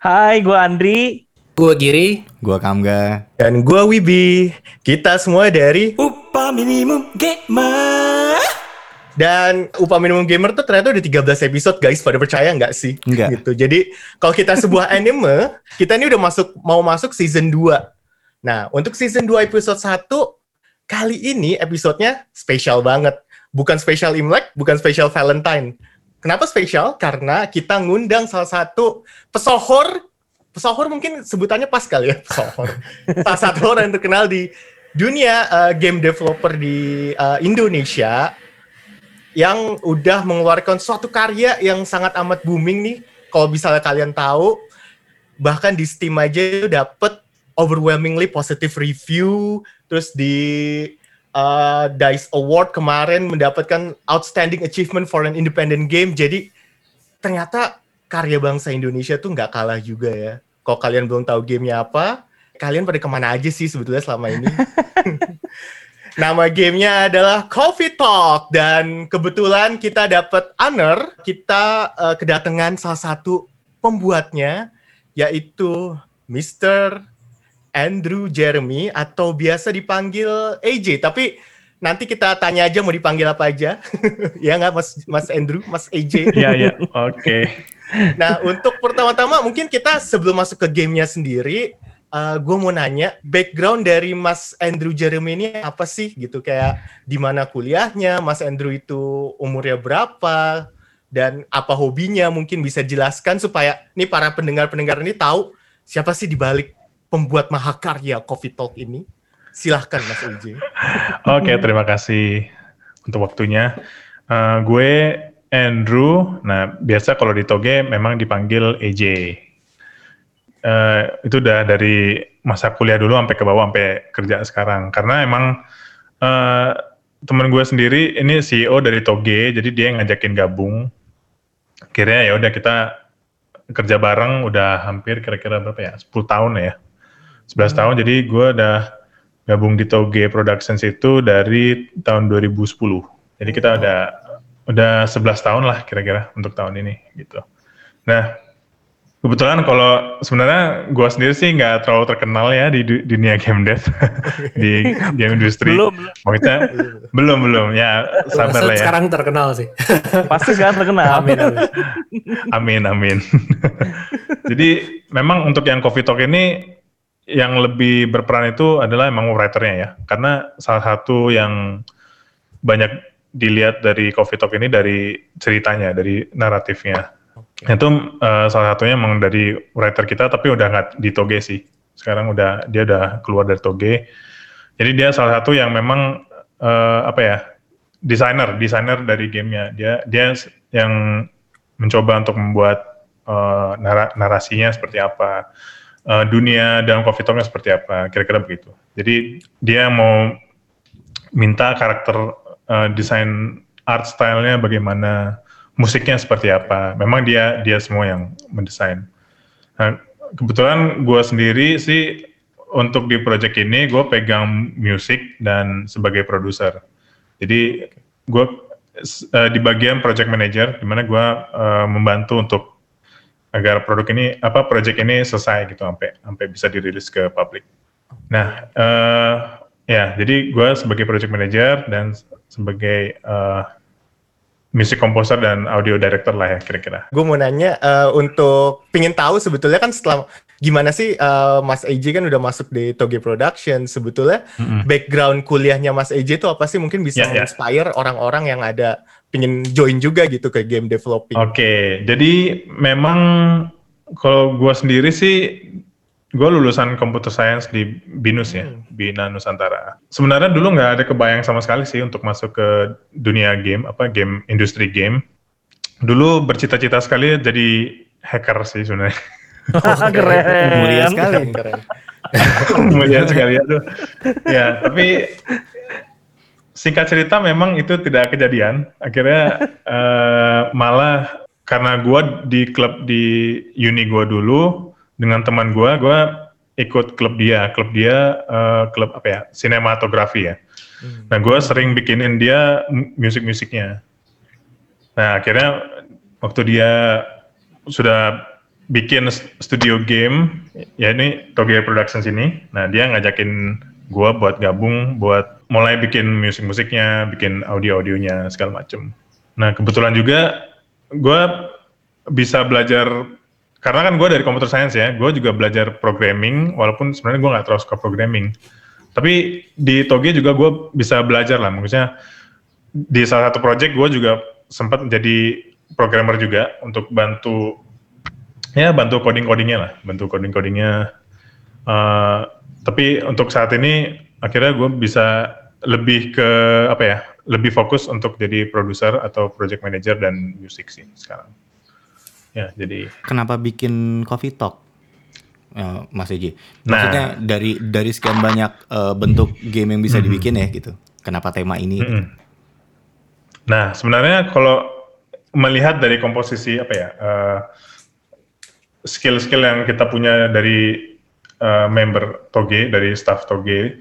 Hai, gue Andri. Gue Giri. Gue Kamga. Dan gue Wibi. Kita semua dari Upah Minimum Gamer. Dan Upah Minimum Gamer tuh ternyata udah 13 episode guys. Pada percaya nggak sih? Enggak. Gitu. Jadi kalau kita sebuah anime, kita ini udah masuk mau masuk season 2. Nah, untuk season 2 episode 1, kali ini episodenya spesial banget. Bukan spesial Imlek, bukan spesial Valentine. Kenapa spesial? Karena kita ngundang salah satu pesohor pesohor mungkin sebutannya pas kali ya pesohor. Salah satu orang yang terkenal di dunia uh, game developer di uh, Indonesia yang udah mengeluarkan suatu karya yang sangat amat booming nih. Kalau misalnya kalian tahu, bahkan di Steam aja dapat overwhelmingly positive review. Terus di uh, Dice Award kemarin mendapatkan outstanding achievement for an independent game. Jadi ternyata karya bangsa Indonesia tuh nggak kalah juga ya. Kalau kalian belum tahu gamenya apa, kalian pada ke mana aja sih sebetulnya selama ini? Nama gamenya adalah Coffee Talk dan kebetulan kita dapat honor kita uh, kedatangan salah satu pembuatnya yaitu Mr. Andrew Jeremy atau biasa dipanggil AJ tapi nanti kita tanya aja mau dipanggil apa aja. ya nggak Mas Mas Andrew, Mas AJ. Iya, iya. Oke. Nah, untuk pertama-tama mungkin kita sebelum masuk ke gamenya sendiri, uh, gue mau nanya background dari Mas Andrew Jeremy ini apa sih gitu kayak di mana kuliahnya, Mas Andrew itu umurnya berapa dan apa hobinya mungkin bisa jelaskan supaya nih para pendengar-pendengar ini tahu siapa sih di balik pembuat mahakarya Coffee Talk ini. Silahkan Mas AJ. Oke, terima kasih untuk waktunya. Uh, gue Andrew. Nah, biasa kalau di Toge memang dipanggil AJ. Uh, itu udah dari masa kuliah dulu sampai ke bawah sampai kerja sekarang. Karena emang uh, temen gue sendiri ini CEO dari Toge, jadi dia ngajakin gabung. Kira ya udah kita kerja bareng udah hampir kira-kira berapa ya? 10 tahun ya. 11 hmm. tahun jadi gue udah gabung di Toge Productions itu dari tahun 2010. Jadi kita udah udah 11 tahun lah kira-kira untuk tahun ini gitu. Nah, kebetulan kalau sebenarnya gue sendiri sih nggak terlalu terkenal ya di dunia game dev di game industri. Belum. Maksudnya belum belum ya sabar lah ya. Sekarang terkenal sih. Pasti sekarang terkenal. amin amin. amin amin. Jadi memang untuk yang Coffee Talk ini yang lebih berperan itu adalah emang writernya ya, karena salah satu yang banyak dilihat dari Coffee Talk ini dari ceritanya, dari naratifnya. Okay. Itu uh, salah satunya emang dari writer kita, tapi udah nggak di Toge sih. Sekarang udah dia udah keluar dari Toge. Jadi dia salah satu yang memang uh, apa ya desainer, desainer dari gamenya. Dia dia yang mencoba untuk membuat uh, narasinya seperti apa uh, dunia dalam coffee talknya seperti apa, kira-kira begitu. Jadi dia mau minta karakter uh, desain art stylenya bagaimana, musiknya seperti apa. Memang dia dia semua yang mendesain. Nah, kebetulan gue sendiri sih untuk di project ini gue pegang musik dan sebagai produser. Jadi gue uh, di bagian project manager, di mana gue uh, membantu untuk agar produk ini apa project ini selesai gitu sampai sampai bisa dirilis ke publik. Nah, uh, ya jadi gue sebagai project manager dan sebagai uh, music composer dan audio director lah ya kira-kira. Gue mau nanya uh, untuk pingin tahu sebetulnya kan setelah gimana sih uh, Mas AJ kan udah masuk di Toge Production sebetulnya mm-hmm. background kuliahnya Mas AJ itu apa sih mungkin bisa yeah, yeah. inspire orang-orang yang ada pingin join juga gitu ke game developing. Oke, okay, jadi memang kalau gue sendiri sih gue lulusan computer science di BINUS ya, hmm. Bina Nusantara. Sebenarnya dulu nggak ada kebayang sama sekali sih untuk masuk ke dunia game, apa game industri game. Dulu bercita-cita sekali jadi hacker sih sebenarnya. keren. Mulia sekali. Keren. Mulia sekali ya tuh. Ya, tapi singkat cerita memang itu tidak kejadian. Akhirnya uh, malah karena gue di klub di uni gue dulu, dengan teman gue, gue ikut klub dia, klub dia uh, klub apa ya, sinematografi ya. Hmm. Nah gue sering bikinin dia musik-musiknya. Nah akhirnya waktu dia sudah bikin studio game, ya ini Toge Productions ini. Nah dia ngajakin gua buat gabung, buat mulai bikin musik-musiknya, bikin audio-audionya segala macem. Nah kebetulan juga gua bisa belajar karena kan gue dari computer science ya, gue juga belajar programming, walaupun sebenarnya gue nggak terlalu suka programming. Tapi di Toge juga gue bisa belajar lah, maksudnya di salah satu project gue juga sempat jadi programmer juga untuk bantu ya bantu coding codingnya lah, bantu coding codingnya. Eh, tapi untuk saat ini akhirnya gue bisa lebih ke apa ya, lebih fokus untuk jadi produser atau project manager dan music sih sekarang. Ya jadi Kenapa bikin Coffee Talk? Ya, Mas Eji. Nah. Maksudnya dari dari sekian banyak eh, bentuk game yang bisa Mhm. dibikin ya gitu. Kenapa tema ini? Mm-mm. Nah, sebenarnya kalau melihat dari komposisi apa ya eh, skill-skill yang kita punya dari eh, member Toge, dari staff Toge,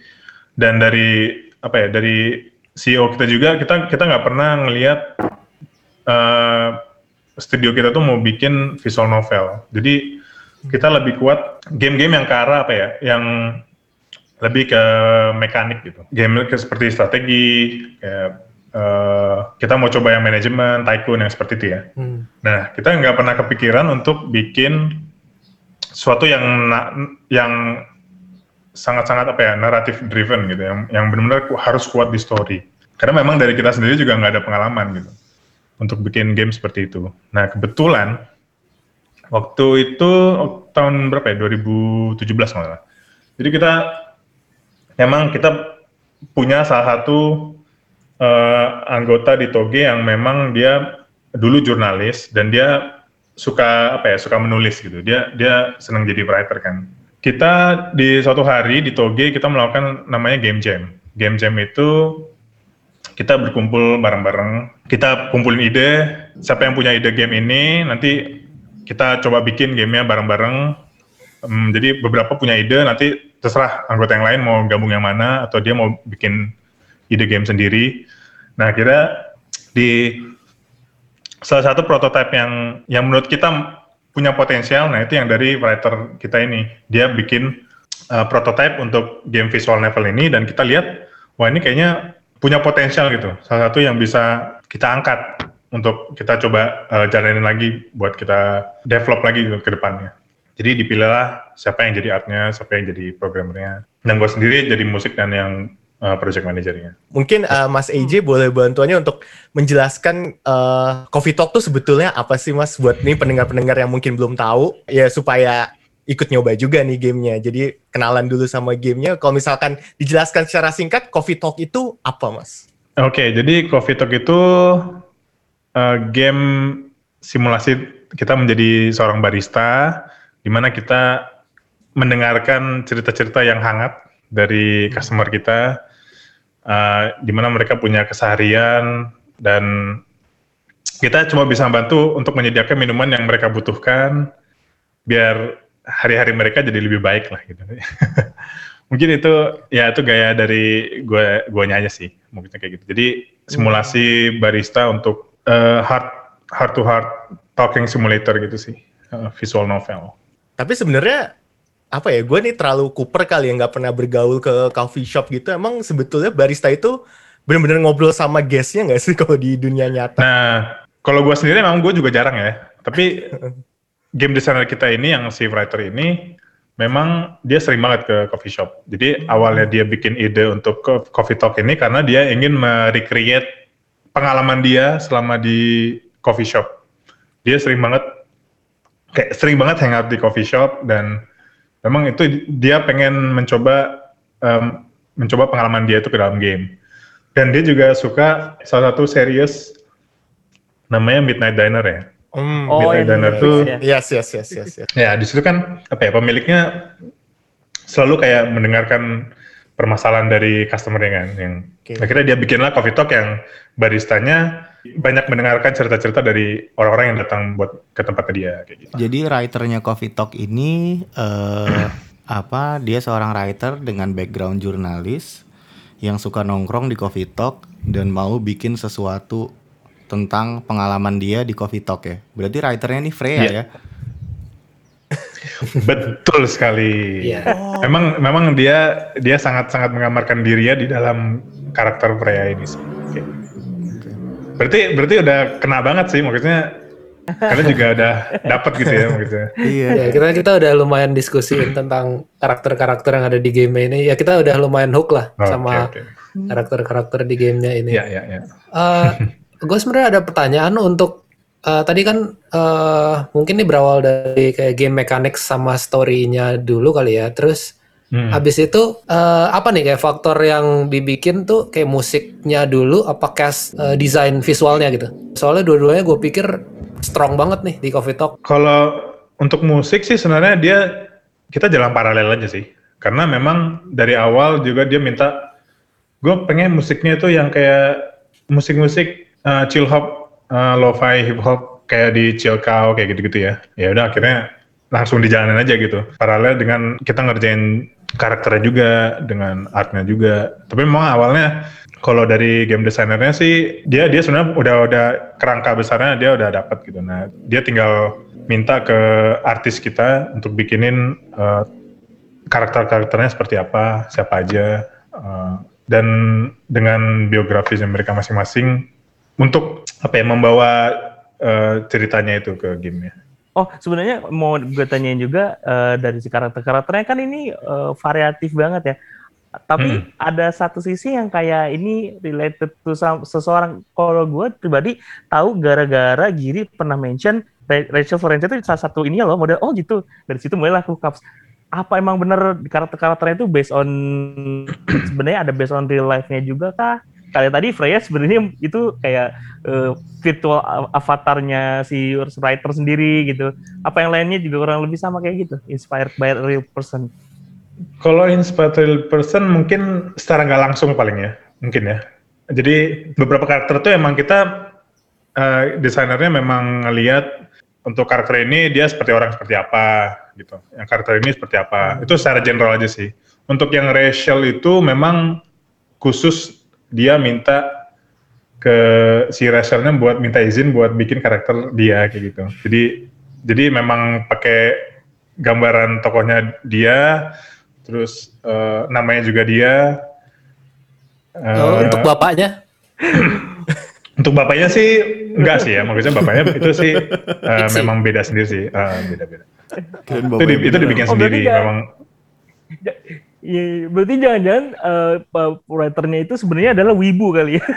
dan dari apa ya dari CEO kita juga kita kita nggak pernah ngelihat eh, studio kita tuh mau bikin visual novel. Jadi kita lebih kuat game-game yang ke arah apa ya, yang lebih ke mekanik gitu. Game ke seperti strategi, kayak eh, kita mau coba yang manajemen, tycoon yang seperti itu ya. Hmm. Nah, kita nggak pernah kepikiran untuk bikin sesuatu yang yang sangat-sangat apa ya naratif driven gitu, yang yang benar-benar harus kuat di story. Karena memang dari kita sendiri juga nggak ada pengalaman gitu untuk bikin game seperti itu. Nah, kebetulan waktu itu tahun berapa ya 2017 kalau nggak salah. Jadi kita memang kita punya salah satu eh, anggota di Toge yang memang dia dulu jurnalis dan dia suka apa ya suka menulis gitu. Dia dia senang jadi writer kan. Kita di suatu hari di Toge kita melakukan namanya game jam. Game jam itu kita berkumpul bareng-bareng, kita kumpulin ide, siapa yang punya ide game ini, nanti kita coba bikin gamenya bareng-bareng. Em, jadi beberapa punya ide, nanti terserah anggota yang lain mau gabung yang mana, atau dia mau bikin ide game sendiri. Nah, kira di salah satu prototipe yang yang menurut kita punya potensial, nah itu yang dari writer kita ini. Dia bikin uh, prototipe untuk game visual novel ini dan kita lihat, wah ini kayaknya punya potensial gitu. Salah satu yang bisa kita angkat untuk kita coba uh, jalanin lagi buat kita develop lagi gitu ke depannya. Jadi dipilihlah siapa yang jadi artnya, siapa yang jadi programmernya. Dan gue sendiri jadi musik dan yang uh, project manajernya. Mungkin uh, Mas AJ boleh bantuannya untuk menjelaskan uh, Coffee Talk tuh sebetulnya apa sih Mas buat nih pendengar-pendengar yang mungkin belum tahu ya supaya ikut nyoba juga nih gamenya. Jadi kenalan dulu sama gamenya. Kalau misalkan dijelaskan secara singkat Coffee Talk itu apa Mas? Oke, jadi Coffee Talk itu uh, game simulasi kita menjadi seorang barista, di mana kita mendengarkan cerita-cerita yang hangat dari customer kita, uh, di mana mereka punya keseharian dan kita cuma bisa bantu untuk menyediakan minuman yang mereka butuhkan, biar hari-hari mereka jadi lebih baik lah gitu. mungkin itu ya itu gaya dari gue guanya aja sih mungkin kayak gitu jadi simulasi barista untuk uh, heart heart to heart talking simulator gitu sih uh, visual novel Tapi sebenarnya apa ya? Gue nih terlalu kuper kali ya nggak pernah bergaul ke coffee shop gitu. Emang sebetulnya barista itu benar-benar ngobrol sama guestnya nggak sih kalau di dunia nyata? nah kalau gue sendiri memang gue juga jarang ya tapi game designer kita ini yang si writer ini memang dia sering banget ke coffee shop jadi awalnya dia bikin ide untuk co- coffee talk ini karena dia ingin merecreate pengalaman dia selama di coffee shop dia sering banget kayak sering banget hangout di coffee shop dan memang itu dia pengen mencoba em, mencoba pengalaman dia itu ke dalam game dan dia juga suka salah satu series namanya Midnight Diner ya. Oh, Midnight yang Diner Netflix tuh ya. Yes, yes, yes, yes, yes. ya di situ kan apa ya pemiliknya selalu kayak mendengarkan permasalahan dari customer-nya kan yang Oke. akhirnya dia bikinlah coffee talk yang baristanya banyak mendengarkan cerita-cerita dari orang-orang yang datang buat ke tempatnya dia kayak gitu. Jadi writernya Coffee Talk ini eh apa? Dia seorang writer dengan background jurnalis yang suka nongkrong di Coffee Talk dan mau bikin sesuatu tentang pengalaman dia di Coffee Talk ya. Berarti writernya ini Freya Iya. ya. Betul sekali. Iya. Memang memang dia dia sangat sangat menggambarkan dirinya di dalam karakter pria ini. sih. Oke. Berarti berarti udah kena banget sih maksudnya kalian juga udah dapat gitu ya maksudnya. Iya. Ya, kita kita udah lumayan diskusiin tentang karakter-karakter yang ada di game ini. Ya kita udah lumayan hook lah Oke, sama oke. karakter-karakter di gamenya ini. Iya iya iya. gue sebenarnya ada pertanyaan untuk eh, tadi kan eh, mungkin ini berawal dari kayak game mechanics sama story-nya dulu kali ya. Terus Hmm. habis itu eh, apa nih kayak faktor yang dibikin tuh kayak musiknya dulu apa cast eh, desain visualnya gitu. Soalnya dua-duanya gue pikir strong banget nih di Coffee Talk. Kalau untuk musik sih sebenarnya dia kita jalan paralel aja sih. Karena memang dari awal juga dia minta gue pengen musiknya itu yang kayak musik-musik uh, chill hop, uh, lo-fi hip hop kayak di chill cow kayak gitu-gitu ya. Ya udah akhirnya langsung dijalanin aja gitu. Paralel dengan kita ngerjain karakternya juga, dengan artnya juga. Tapi memang awalnya kalau dari game desainernya sih dia dia sebenarnya udah udah kerangka besarnya dia udah dapat gitu. Nah dia tinggal minta ke artis kita untuk bikinin uh, karakter-karakternya seperti apa, siapa aja, uh, dan dengan biografisnya mereka masing-masing untuk apa ya membawa uh, ceritanya itu ke gamenya. Oh, sebenarnya mau gue tanyain juga eh, dari si karakter-karakternya kan ini eh, variatif banget ya. Tapi Hmm. ada satu sisi yang kayak ini related to some- seseorang. Kalau gue pribadi tahu gara-gara Giri pernah mention Ra- Rachel Florenza itu salah satu ini loh model. Oh gitu. Dari situ mulailah hookups. Apa emang bener karakter-karakternya itu based on sebenarnya ada based on real life-nya juga kah? Kayak tadi Freya sebenarnya itu kayak eh, virtual avatarnya si writer sendiri gitu. Apa yang lainnya juga kurang lebih sama kayak gitu, inspired by real person. Kalau inspired real person mungkin secara nggak langsung paling ya, mungkin ya. Jadi beberapa karakter tuh emang kita eh, desainernya memang ngelihat untuk karakter ini dia seperti orang seperti apa gitu. Yang karakter ini seperti apa. Itu secara general aja sih. Untuk yang racial itu memang khusus dia minta ke si racialnya buat minta izin buat bikin karakter dia kayak gitu. Jadi jadi memang pakai gambaran tokohnya dia, terus eh, namanya juga dia. Eh, Oh, untuk bapaknya untuk bapaknya sih enggak sih ya, maksudnya bapaknya itu sih eh, Fiksi. memang beda sendiri sih, Eh, beda-beda. Kirain Itu, bapaknya di- itu dibikin Oh, sendiri, memang Iya, berarti jangan-jangan eh, pa- writernya itu sebenarnya adalah wibu kali ya.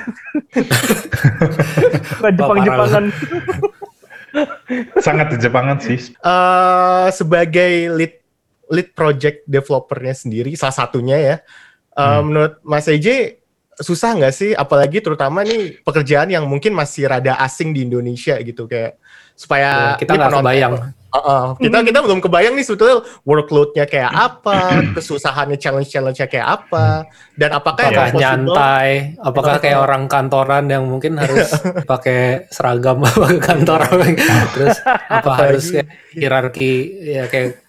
Bukan Jepang-Jepangan. sangat di Jepangan sih. eh sebagai lead lead project developernya sendiri salah satunya ya eh, menurut Mas EJ susah nggak sih apalagi terutama nih pekerjaan yang mungkin masih rada asing di Indonesia gitu kayak supaya Ya, kita nggak penonton- kebayang. Uh-uh. kita kita belum kebayang nih sebetulnya workloadnya kayak apa kesusahannya challenge challenge-nya kayak apa dan apakah apakah nyantai apakah kayak orang kantoran yang mungkin harus pakai seragam ke kantor terus apa harus kayak hierarki ya kayak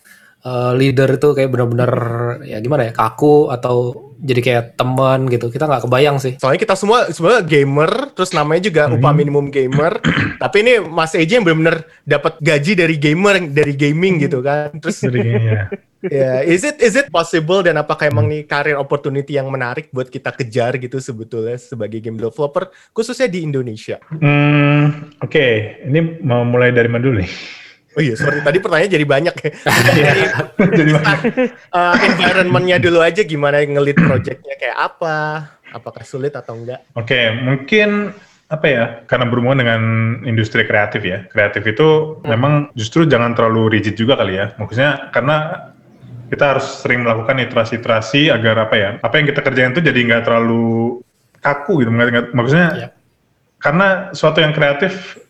eh, leader itu kayak benar-benar ya gimana ya kaku atau jadi kayak teman gitu kita nggak kebayang sih Soalnya kita semua sebenarnya gamer, terus namanya juga upah minimum gamer. tapi ini Mas EJ yang benar-benar dapat gaji dari gamer, dari gaming gitu kan. Terus kayaknya. ya, is it is it possible dan apakah emang nih career opportunity yang menarik buat kita kejar gitu sebetulnya sebagai game developer khususnya di Indonesia? Hmm, Oke, ini mau mulai dari mana dulu nih? Oh iya, sorry tadi pertanyaan jadi banyak ya. Jadi mana? Uh, environment-nya dulu aja gimana ngelit projectnya kayak apa? Apakah sulit atau enggak? Oke, mungkin apa ya? Karena berhubungan dengan industri kreatif ya. Kreatif itu memang justru jangan terlalu rigid juga kali ya. Maksudnya karena kita harus sering melakukan iterasi-iterasi agar apa ya? Apa yang kita kerjain itu jadi nggak terlalu kaku gitu. Maksudnya Yap. karena suatu yang kreatif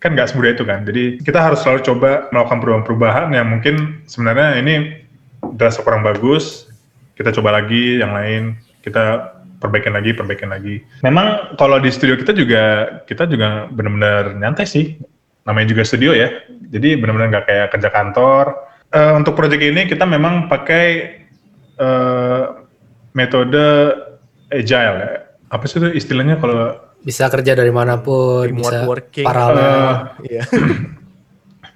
kan nggak semudah itu kan. Jadi kita harus selalu coba melakukan perubahan-perubahan yang mungkin sebenarnya ini dirasa kurang bagus. Kita coba lagi yang lain. Kita perbaikin lagi, perbaikin lagi. Memang kalau di studio kita juga kita juga benar-benar nyantai sih. Namanya juga studio ya. Jadi benar-benar nggak kayak kerja kantor. Eh, untuk proyek ini kita memang pakai eh, metode agile ya. Apa sih itu istilahnya kalau bisa kerja dari mana pun Remote bisa working. paralel Iya.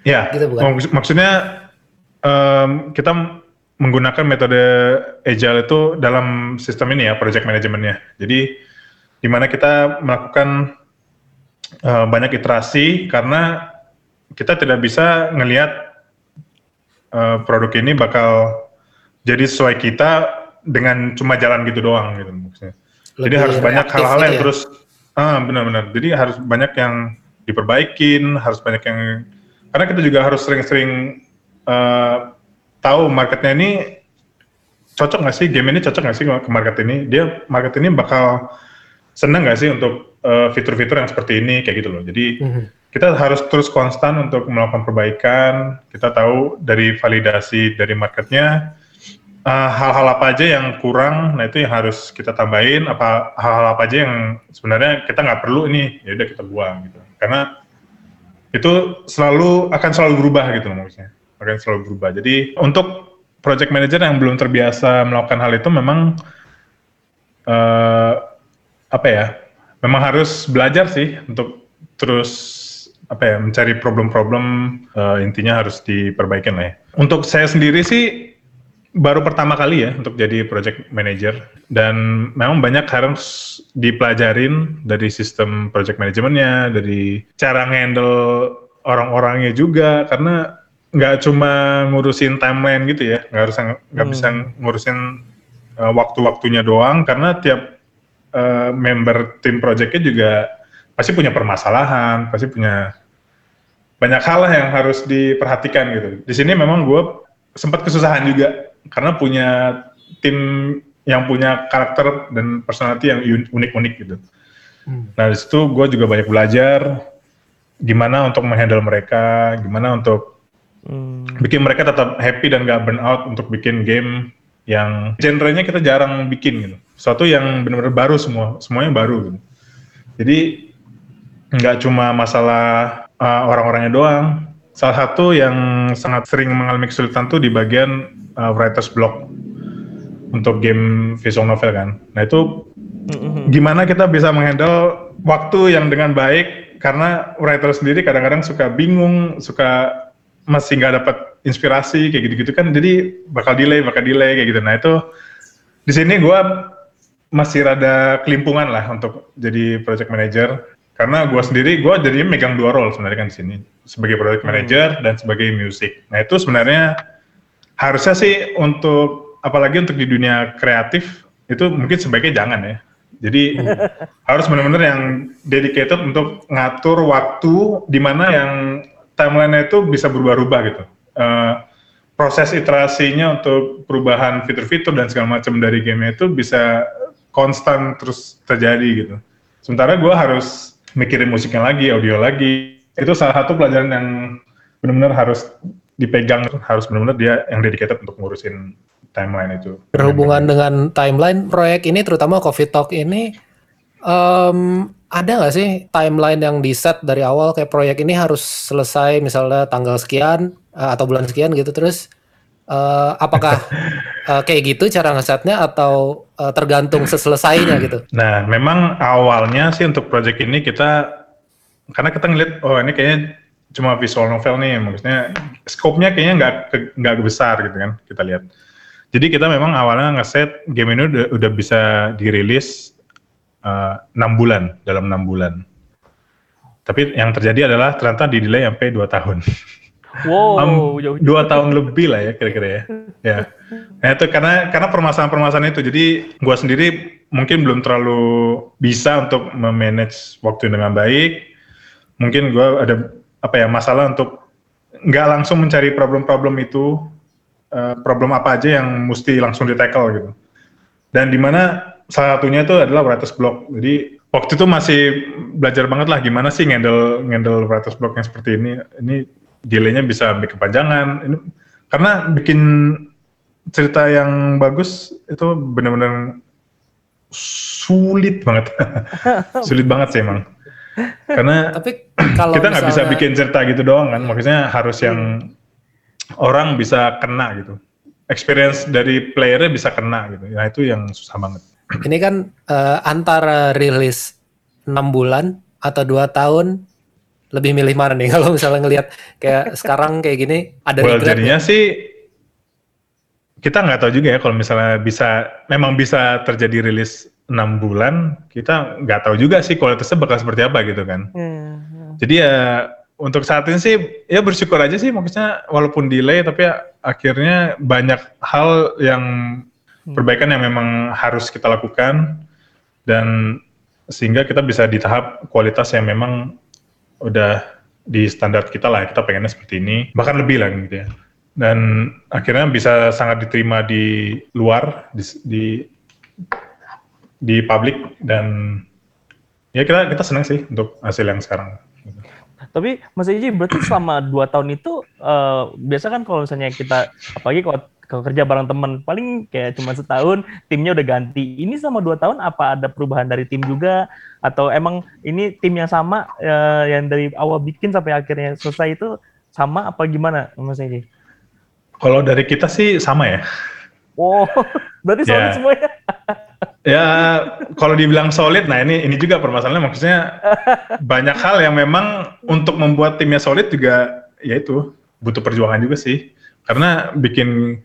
Ya, Gitu bukan? maks- maksudnya em, kita menggunakan metode agile itu dalam sistem ini ya project manajemennya. Jadi di mana kita melakukan eh, banyak iterasi karena kita tidak bisa ngelihat eh, produk ini bakal jadi sesuai kita dengan cuma jalan gitu doang gitu maksudnya. Jadi Lebih harus banyak hal-hal gitu yang ya? terus ah benar-benar. Jadi harus banyak yang diperbaikin, harus banyak yang karena kita juga harus sering-sering eh, tahu marketnya ini cocok nggak sih game ini cocok nggak sih ke market ini? Dia market ini bakal seneng nggak sih untuk eh, fitur-fitur yang seperti ini kayak gitu loh. Jadi Mhm. kita harus terus konstan untuk melakukan perbaikan. Kita tahu dari validasi dari marketnya eh, hal-hal apa aja yang kurang. Nah itu yang harus kita tambahin. Apa hal-hal apa aja yang sebenarnya kita nggak perlu ini ya udah kita buang gitu. Karena itu selalu akan selalu berubah gitu maksudnya. Akan selalu berubah. Jadi untuk project manager yang belum terbiasa melakukan hal itu memang eh, apa ya? Memang harus belajar sih untuk terus apa ya mencari problem-problem eh, intinya harus diperbaikin lah ya. Untuk saya sendiri sih baru pertama kali ya untuk jadi project manager. Dan memang banyak harus dipelajarin dari sistem project manajemennya, dari cara handle orang-orangnya juga. Karena nggak cuma ngurusin timeline gitu ya, nggak harus nggak bisa ngurusin uh, waktu-waktunya doang. Karena tiap uh, member tim projectnya juga pasti punya permasalahan, pasti punya banyak hal lah yang harus diperhatikan gitu. Di sini memang gue sempat kesusahan juga karena punya tim yang punya karakter dan personality yang un- unik-unik gitu. Nah di situ gue juga banyak belajar gimana untuk menghandle mereka, gimana untuk Hmm. bikin mereka tetap happy dan gak burn out untuk bikin game yang genrenya kita jarang bikin gitu. Suatu yang benar-benar baru semua, semuanya baru gitu. Jadi nggak cuma masalah uh, orang-orangnya doang. Salah satu yang sangat sering mengalami kesulitan tuh di bagian uh, writer's block untuk game visual novel kan. Nah itu Mhm. gimana kita bisa menghandle waktu yang dengan baik karena writer sendiri kadang-kadang suka bingung, suka masih nggak dapat inspirasi kayak gitu-gitu kan, jadi bakal delay, bakal delay kayak gitu. Nah itu di sini gue masih rada kelimpungan lah untuk jadi project manager karena gue sendiri gue jadi megang dua role sebenarnya kan di sini sebagai project manager dan sebagai music. Nah itu sebenarnya harusnya sih untuk apalagi untuk di dunia kreatif itu mungkin sebaiknya jangan ya. Jadi harus benar-benar yang dedicated untuk ngatur waktu di mana yang timeline itu bisa berubah-ubah gitu. Eh, proses iterasinya untuk perubahan fitur-fitur dan segala macam dari game itu bisa konstan terus terjadi gitu. Sementara gue harus mikirin musiknya lagi, audio lagi. Itu salah satu pelajaran yang benar-benar harus dipegang, harus benar-benar dia yang dedicated untuk ngurusin timeline itu. Berhubungan dengan timeline proyek ini, terutama Coffee Talk ini, em, ada nggak sih timeline yang di set dari awal kayak proyek ini harus selesai misalnya tanggal sekian eh, atau bulan sekian gitu terus eh, apakah eh, kayak gitu cara ngesetnya atau eh, tergantung seselesainya gitu? Nah, memang awalnya sih untuk project ini kita karena kita ngeliat oh ini kayaknya cuma visual novel nih, maksudnya scope-nya kayaknya nggak nggak besar gitu kan kita lihat. Jadi kita memang awalnya ngeset game ini udah, udah bisa dirilis eh, enam bulan dalam enam bulan. Tapi yang terjadi adalah ternyata di delay sampai dua tahun. Wow, Am, jauh dua tahun lebih lah ya kira-kira ya. ya. Nah itu karena karena permasalahan-permasalahan itu. Jadi gua sendiri mungkin belum terlalu bisa untuk memanage waktu dengan baik. Mungkin gua ada apa ya masalah untuk nggak langsung mencari problem-problem itu. eh, problem apa aja yang mesti langsung di tackle gitu. Dan di mana salah satunya itu adalah writer's block. Jadi waktu itu masih belajar banget lah gimana sih ngendel ngendel writer's block yang seperti ini. Ini delaynya bisa sampai kepanjangan. Ini karena bikin cerita yang bagus itu benar-benar sulit banget, sulit banget sih emang. Karena Tapi kalau kita nggak bisa bikin cerita gitu doang kan, maksudnya harus yang orang bisa kena gitu. Experience dari playernya bisa kena gitu. Nah itu yang susah banget. Ini kan eh, antara rilis 6 bulan atau 2 tahun lebih milih mana nih kalau misalnya ngelihat kayak sekarang kayak gini ada well, regret jadinya nggak? sih kita nggak tahu juga ya kalau misalnya bisa memang bisa terjadi rilis enam bulan kita nggak tahu juga sih kualitasnya bakal seperti apa gitu kan. Hmm. jadi ya untuk saat ini sih ya bersyukur aja sih maksudnya walaupun delay tapi ya, akhirnya banyak hal yang perbaikan yang memang harus kita lakukan. Dan sehingga kita bisa di tahap kualitas yang memang udah di standar kita lah kita pengennya seperti ini. Bahkan lebih lah gitu ya. Dan akhirnya bisa sangat diterima di luar di di, di publik dan ya kita kita senang sih untuk hasil yang sekarang Tapi Mas Eji berarti selama dua tahun itu eh, biasa kan kalau misalnya kita apalagi kalau kalau kerja bareng teman paling kayak cuma setahun timnya udah ganti. Ini selama dua tahun apa ada perubahan dari tim juga atau emang ini tim yang sama eh, yang dari awal bikin sampai akhirnya selesai itu sama apa gimana Mas Eji? kalau dari kita sih sama ya Oh, berarti solid Ya. semuanya. Ya, kalau dibilang solid, nah ini ini juga permasalahannya maksudnya banyak hal yang memang untuk membuat timnya solid juga ya itu butuh perjuangan juga sih. Karena bikin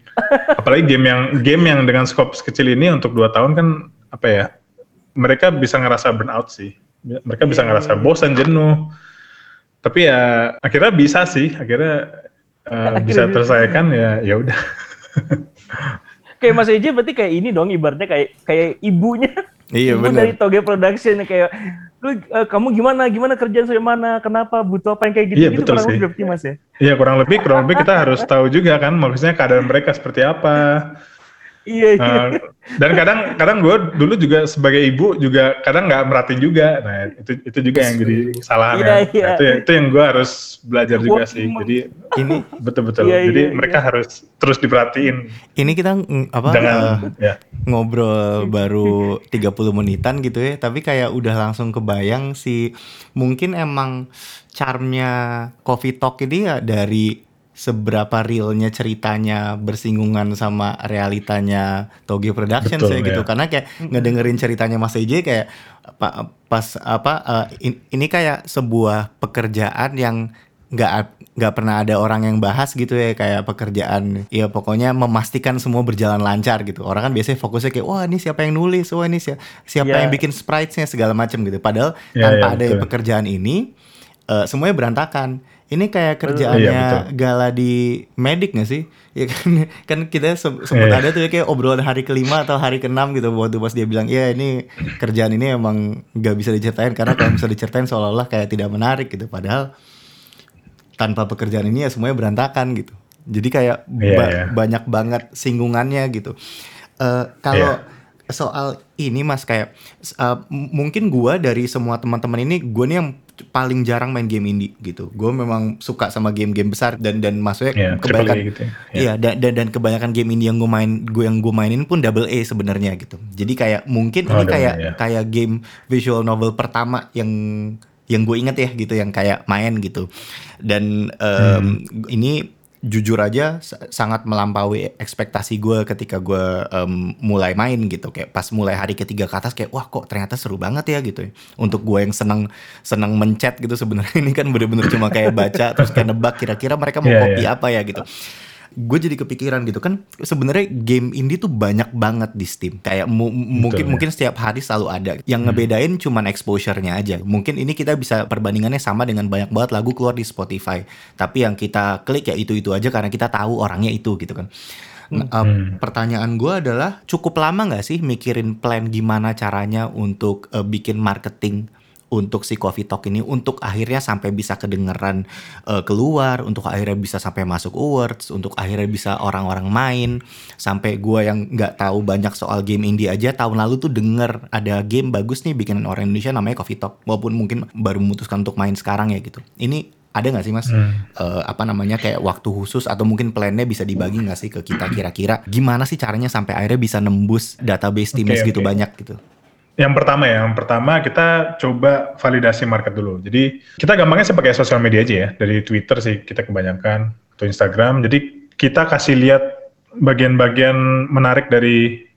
apalagi game yang game yang dengan scope sekecil ini untuk dua tahun kan apa ya? Mereka bisa ngerasa burnout sih. Mereka bisa ngerasa bosan, jenuh. Tapi ya akhirnya bisa sih, akhirnya bisa Akhirnya bisa. terselesaikan ya ya udah. Kayak Mas Eji berarti kayak ini dong ibaratnya kayak kayak ibunya. Iya, Ibu bener. dari Toge Production kayak lu eh, kamu gimana gimana kerjaan sampai mana kenapa butuh apa yang kayak gitu Iya, gitu betul kurang sih. lebih Mas ya. Iya kurang lebih kurang lebih kita harus tahu juga kan maksudnya keadaan mereka seperti apa. Iya iya. Uh, dan kadang kadang gue dulu juga sebagai ibu juga kadang nggak merhatiin juga. Nah itu itu juga yang jadi kesalahan Iya, ya. iya. Nah, itu yang- itu yang gue harus belajar juga Wah, sih. Jadi Ini betul betul. Iya, jadi iya, mereka harus terus diperhatiin ini kita apa dengan eh, ya. ngobrol baru 30 menitan gitu ya, tapi kayak udah langsung kebayang sih mungkin emang charmnya Coffee Talk ini ya dari seberapa realnya ceritanya bersinggungan sama realitanya Toge Productions Betul, ya gitu. ya. karena kayak ngedengerin ceritanya Mas EJ kayak pa- pas apa eh, in- ini kayak sebuah pekerjaan yang nggak nggak pernah ada orang yang bahas gitu ya. Kayak pekerjaan ya pokoknya memastikan semua berjalan lancar gitu. Orang kan biasanya fokusnya kayak wah ini siapa yang nulis? Wah ini siapa siapa Iya. yang bikin spritesnya? segala macam gitu. Padahal Iya, tanpa iya, ada betul. pekerjaan ini eh, semuanya berantakan ini kayak Iya, kerjaannya betul. gala di medik gak sih ya kan kan kita se- sempat Iya. ada tuh ya kayak obrolan hari kelima atau hari keenam gitu waktu pas dia bilang ya ini kerjaan ini emang nggak bisa diceritain karena kalau bisa diceritain seolah-olah kayak tidak menarik gitu padahal tanpa pekerjaan ini ya semuanya berantakan gitu jadi kayak Iya, ba- iya. banyak banget singgungannya gitu Eh, kalau Iya. soal ini mas kayak uh, mungkin gua dari semua teman-teman ini gue nih yang paling jarang main game indie gitu gue memang suka sama game-game besar dan dan maksudnya Ya, kebanyakan triple A gitu ya. Ya. Iya dan, dan dan kebanyakan game indie yang gue main gue yang gue mainin pun double A sebenarnya gitu. Jadi kayak mungkin Oh, ini kayak ya. kayak game visual novel pertama yang yang gue inget ya gitu yang kayak main gitu. Dan em, Hmm. ini jujur aja sa- sangat melampaui ekspektasi gue ketika gue em, mulai main gitu kayak pas mulai hari ketiga ke atas kayak wah kok ternyata seru banget ya gitu ya. untuk gue yang senang senang mencet gitu sebenarnya ini kan bener-bener cuma kayak baca terus kayak nebak kira-kira mereka mau Iya, copy iya. apa ya gitu gue jadi kepikiran gitu kan sebenarnya game indie tuh banyak banget di Steam. Kayak mu- mungkin ya. mungkin setiap hari selalu ada. Yang ngebedain cuman exposure-nya aja. Mungkin ini kita bisa perbandingannya sama dengan banyak banget lagu keluar di Spotify. Tapi yang kita klik ya itu itu aja karena kita tahu orangnya itu gitu kan. Nah, Hmm. pertanyaan gue adalah cukup lama nggak sih mikirin plan gimana caranya untuk uh, bikin marketing untuk si Coffee Talk ini untuk akhirnya sampai bisa kedengeran uh, keluar, untuk akhirnya bisa sampai masuk awards, untuk akhirnya bisa orang-orang main, sampai gua yang nggak tahu banyak soal game indie aja tahun lalu tuh denger ada game bagus nih bikinan orang Indonesia namanya Coffee Talk, walaupun mungkin baru memutuskan untuk main sekarang ya gitu. Ini ada nggak sih mas Hmm. eh, apa namanya kayak waktu khusus atau mungkin plannya bisa dibagi nggak sih ke kita kira-kira gimana sih caranya sampai akhirnya bisa nembus database timnya Oke, segitu oke. banyak gitu Yang pertama ya, yang pertama kita coba validasi market dulu. Jadi kita gampangnya sih pakai sosial media aja ya, dari Twitter sih kita kebanyakan atau Instagram. Jadi kita kasih lihat bagian-bagian menarik dari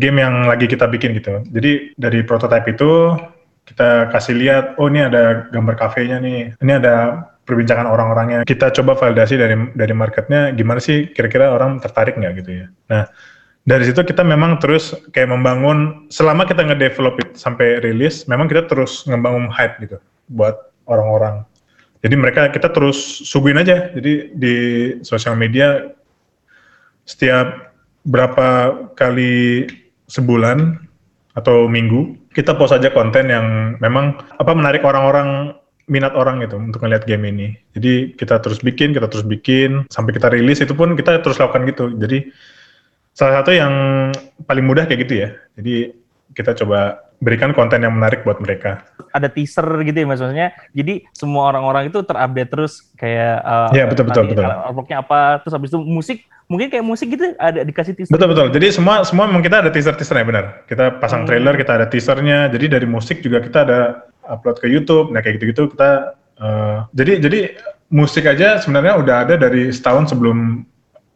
game yang lagi kita bikin gitu. Jadi dari prototype itu kita kasih lihat, oh ini ada gambar kafenya nih, ini ada perbincangan orang-orangnya. Kita coba validasi dari dari marketnya, gimana sih kira-kira orang tertarik nggak gitu ya. Nah, dari situ kita memang terus kayak membangun, selama kita nge-develop it sampai rilis, memang kita terus ngebangun hype gitu buat orang-orang. Jadi mereka kita terus suguhin aja. Jadi di sosial media setiap berapa kali sebulan atau minggu kita post aja konten yang memang apa menarik orang-orang minat orang gitu untuk ngeliat game ini. Jadi kita terus bikin, kita terus bikin sampai kita rilis itu pun kita terus lakukan gitu. Jadi salah satu yang paling mudah kayak gitu ya. Jadi kita coba berikan konten yang menarik buat mereka. Ada teaser gitu ya maksudnya. Jadi semua orang-orang itu terupdate terus kayak uh, Iya, betul betul betul. Artworknya apa, terus habis itu musik, mungkin kayak musik gitu ada dikasih teaser. Betul betul. Jadi semua semua memang kita ada teaser teasernya benar. Kita pasang Hmm. trailer, kita ada teasernya. Jadi dari musik juga kita ada upload ke YouTube. Nah kayak gitu-gitu kita. uh, jadi jadi musik aja sebenarnya udah ada dari setahun sebelum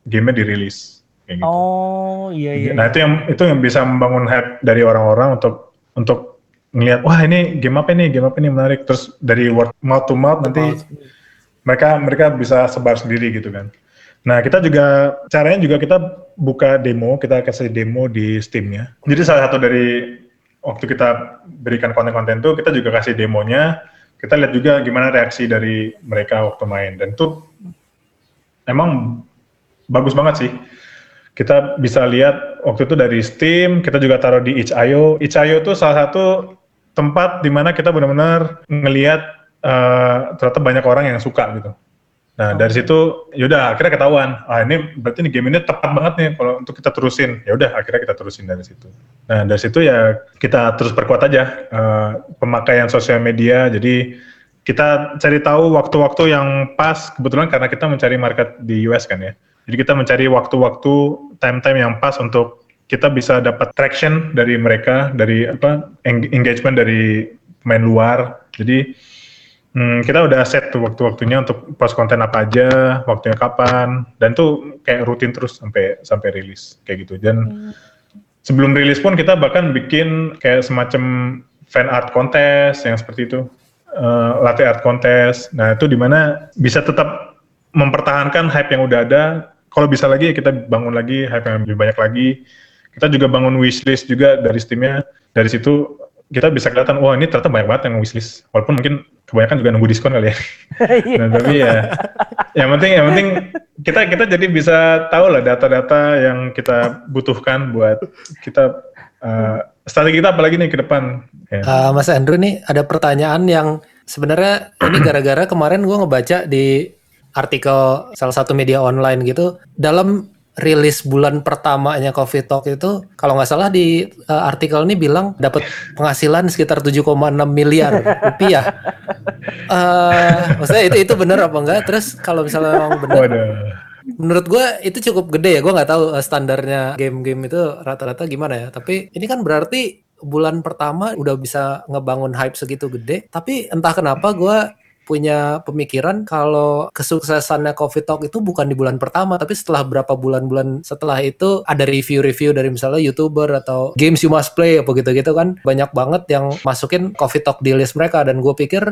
gamenya dirilis. Kayak gitu. Oh, iya iya. Nah itu yang itu yang bisa membangun hype dari orang-orang untuk untuk ngelihat wah ini game apa nih game apa nih menarik terus dari word mouth to mouth nanti mereka mereka bisa sebar sendiri gitu kan. Nah kita juga caranya juga kita buka demo kita kasih demo di Steamnya. Jadi salah satu dari waktu kita berikan konten-konten itu kita juga kasih demonya. Kita lihat juga gimana reaksi dari mereka waktu main dan itu emang bagus banget sih kita bisa lihat waktu itu dari Steam, kita juga taruh di itch.io. Itch.io itu salah satu tempat di mana kita benar-benar ngelihat uh, ternyata banyak orang yang suka gitu. Nah dari situ yaudah akhirnya ketahuan, ah ini berarti nih game ini tepat banget nih kalau untuk kita terusin. Ya udah akhirnya kita terusin dari situ. Nah dari situ ya kita terus perkuat aja uh, pemakaian sosial media. Jadi kita cari tahu waktu-waktu yang pas kebetulan karena kita mencari market di US kan ya. Jadi kita mencari waktu-waktu time-time yang pas untuk kita bisa dapat traction dari mereka, dari apa eng- engagement dari pemain luar. Jadi hmm, kita udah set tuh waktu-waktunya untuk post konten apa aja, waktunya kapan, dan tuh kayak rutin terus sampai sampai rilis kayak gitu. Dan sebelum rilis pun kita bahkan bikin kayak semacam fan art contest yang seperti itu, uh, latte art contest. Nah itu di mana bisa tetap mempertahankan hype yang udah ada. Kalau bisa lagi ya kita bangun lagi hype yang lebih banyak lagi. Kita juga bangun wishlist juga dari Steamnya. Dari situ kita bisa kelihatan, wah ini ternyata banyak banget yang wishlist. Walaupun mungkin kebanyakan juga nunggu diskon kali ya. Iya. nah, tapi ya, yang penting yang penting kita kita jadi bisa tahu lah data-data yang kita butuhkan buat kita uh, strategi kita apalagi nih ke depan. Ya. Uh, Mas Andrew nih ada pertanyaan yang sebenarnya ini gara-gara kemarin gue ngebaca di artikel salah satu media online gitu dalam rilis bulan pertamanya Coffee Talk itu kalau nggak salah di uh, artikel ini bilang dapat penghasilan sekitar 7,6 miliar rupiah. Uh, maksudnya itu itu benar apa enggak? Terus kalau misalnya memang benar, menurut gue itu cukup gede ya. Gue nggak tahu uh, standarnya game-game itu rata-rata gimana ya. Tapi ini kan berarti bulan pertama udah bisa ngebangun hype segitu gede. Tapi entah kenapa gue punya pemikiran kalau kesuksesannya Coffee Talk itu bukan di bulan pertama, tapi setelah berapa bulan-bulan setelah itu ada review-review dari misalnya YouTuber atau games you must play apa gitu-gitu kan banyak banget yang masukin Coffee Talk di list mereka dan gue pikir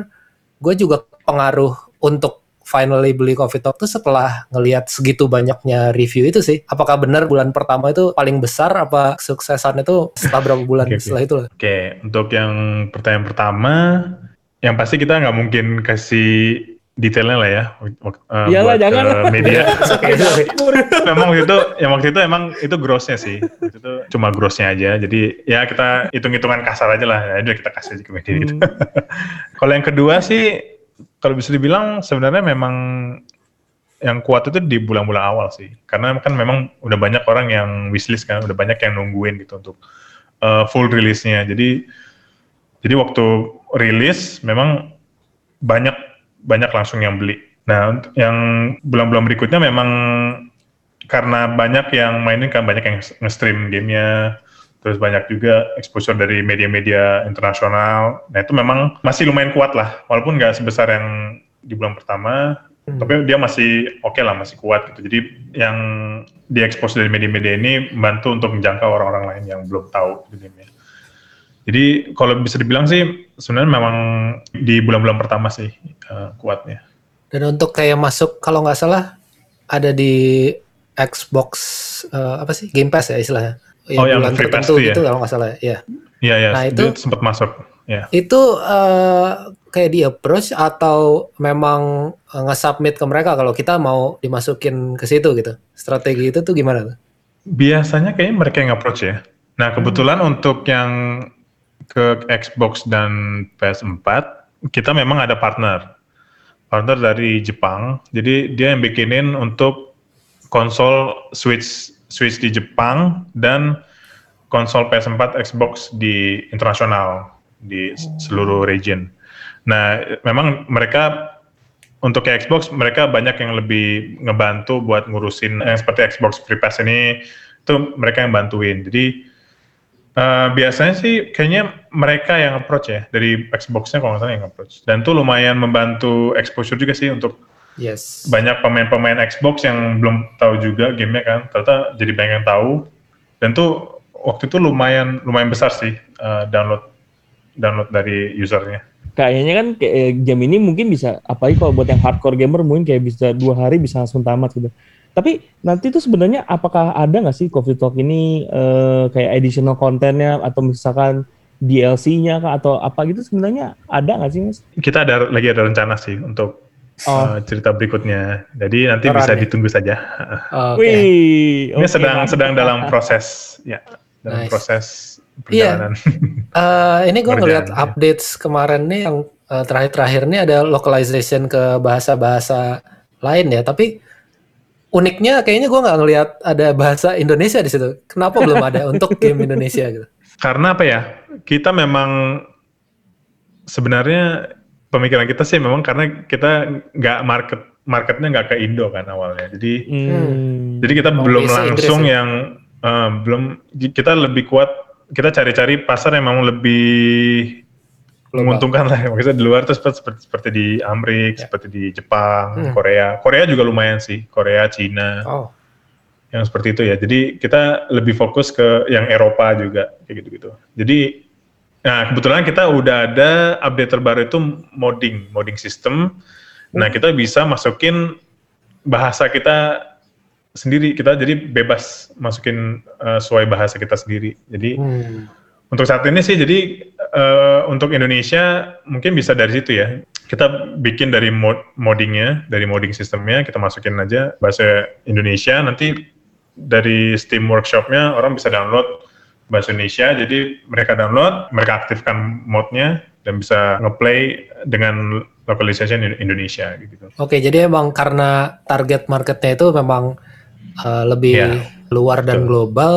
gue juga pengaruh untuk finally beli Coffee Talk tuh setelah ngelihat segitu banyaknya review itu sih. Apakah benar bulan pertama itu paling besar apa kesuksesan itu setelah berapa bulan oke. setelah itu? Oke, untuk yang pertanyaan pertama, yang pasti kita nggak mungkin kasih detailnya lah ya. uh, Iyalah, buat jangan lah. media. memang waktu itu, yang waktu itu emang itu grossnya sih. Waktu itu cuma grossnya aja. Jadi ya kita hitung-hitungan kasar aja lah. Ya udah kita kasih aja ke media gitu. Hmm. Kalau yang kedua sih, kalau bisa dibilang sebenarnya memang yang kuat itu di bulan-bulan awal sih. Karena kan memang udah banyak orang yang wishlist kan, udah banyak yang nungguin gitu untuk uh, full rilisnya. Jadi jadi waktu rilis memang banyak banyak langsung yang beli. Nah, yang bulan-bulan berikutnya memang karena banyak yang mainin kan banyak yang nge-stream gamenya, terus banyak juga exposure dari media-media internasional. Nah itu memang masih lumayan kuat lah, walaupun nggak sebesar yang di bulan pertama, Hmm. tapi dia masih oke lah, masih kuat gitu. Jadi yang diekspos dari media-media ini membantu untuk menjangkau orang-orang lain yang belum tahu gitu gamenya. Jadi kalau bisa dibilang sih sebenarnya memang di bulan-bulan pertama sih uh, kuatnya. Dan untuk kayak masuk kalau nggak salah ada di Xbox uh, apa sih Game Pass ya istilahnya. Ya, oh yang free pass itu gitu ya? kalau nggak salah ya. Iya iya. Nah itu sempat masuk. Ya. Itu uh, kayak di approach atau memang nge-submit ke mereka kalau kita mau dimasukin ke situ gitu. Strategi itu tuh gimana tuh? Biasanya kayaknya mereka yang approach ya. Nah kebetulan hmm. untuk yang ke Xbox dan PS4 kita memang ada partner. Partner dari Jepang. Jadi dia yang bikinin untuk konsol Switch Switch di Jepang dan konsol PS4 Xbox di internasional di seluruh region. Nah, memang mereka untuk ke Xbox mereka banyak yang lebih ngebantu buat ngurusin yang seperti Xbox Free Pass ini itu mereka yang bantuin. Jadi uh, biasanya sih kayaknya mereka yang approach ya dari Xbox-nya kalau nggak salah yang approach. Dan itu lumayan membantu exposure juga sih untuk Yes. Banyak pemain-pemain Xbox yang belum tahu juga gamenya kan, ternyata jadi banyak yang tahu. Dan tuh waktu itu lumayan lumayan besar sih uh, download download dari usernya. Kayaknya kan kayak eh, game ini mungkin bisa apalagi kalau buat yang hardcore gamer mungkin kayak bisa dua hari bisa langsung tamat gitu. Tapi nanti tuh sebenarnya apakah ada nggak sih Coffee Talk ini uh, kayak additional kontennya atau misalkan DLC-nya atau apa gitu sebenarnya ada nggak sih mas? Kita ada lagi ada rencana sih untuk oh. uh, cerita berikutnya. Jadi nanti Orang bisa ya? ditunggu saja. Okay. Wih, ini okay, sedang sedang dalam proses ya, dalam nice. proses perjalanan. Iya. uh, ini gue ngeliat ya. updates kemarin nih yang uh, terakhir-terakhir ini ada localization ke bahasa-bahasa lain ya, tapi uniknya kayaknya gue nggak ngeliat ada bahasa Indonesia di situ. Kenapa belum ada untuk game Indonesia gitu? Karena apa ya? Kita memang sebenarnya pemikiran kita sih memang karena kita nggak market marketnya nggak ke Indo kan awalnya. Jadi hmm. jadi kita oh, belum langsung ya? yang uh, belum kita lebih kuat kita cari-cari pasar yang memang lebih menguntungkan lah maksudnya di luar tuh seperti seperti di Amerika, ya. seperti di Jepang, hmm. Korea. Korea juga lumayan sih, Korea, Cina. Oh. Yang seperti itu ya. Jadi kita lebih fokus ke yang Eropa juga kayak gitu-gitu. Jadi Nah, kebetulan kita udah ada update terbaru itu modding, modding system. Nah, kita bisa masukin bahasa kita sendiri. Kita jadi bebas masukin uh, sesuai bahasa kita sendiri. Jadi hmm. Untuk saat ini sih jadi uh, untuk Indonesia mungkin bisa dari situ ya. Kita bikin dari mod moddingnya, dari modding sistemnya kita masukin aja bahasa Indonesia. Nanti dari Steam Workshopnya orang bisa download bahasa Indonesia. Jadi mereka download, mereka aktifkan modnya dan bisa ngeplay dengan localization Indonesia gitu. Oke, jadi emang karena target marketnya itu memang uh, lebih yeah. luar dan Betul. global,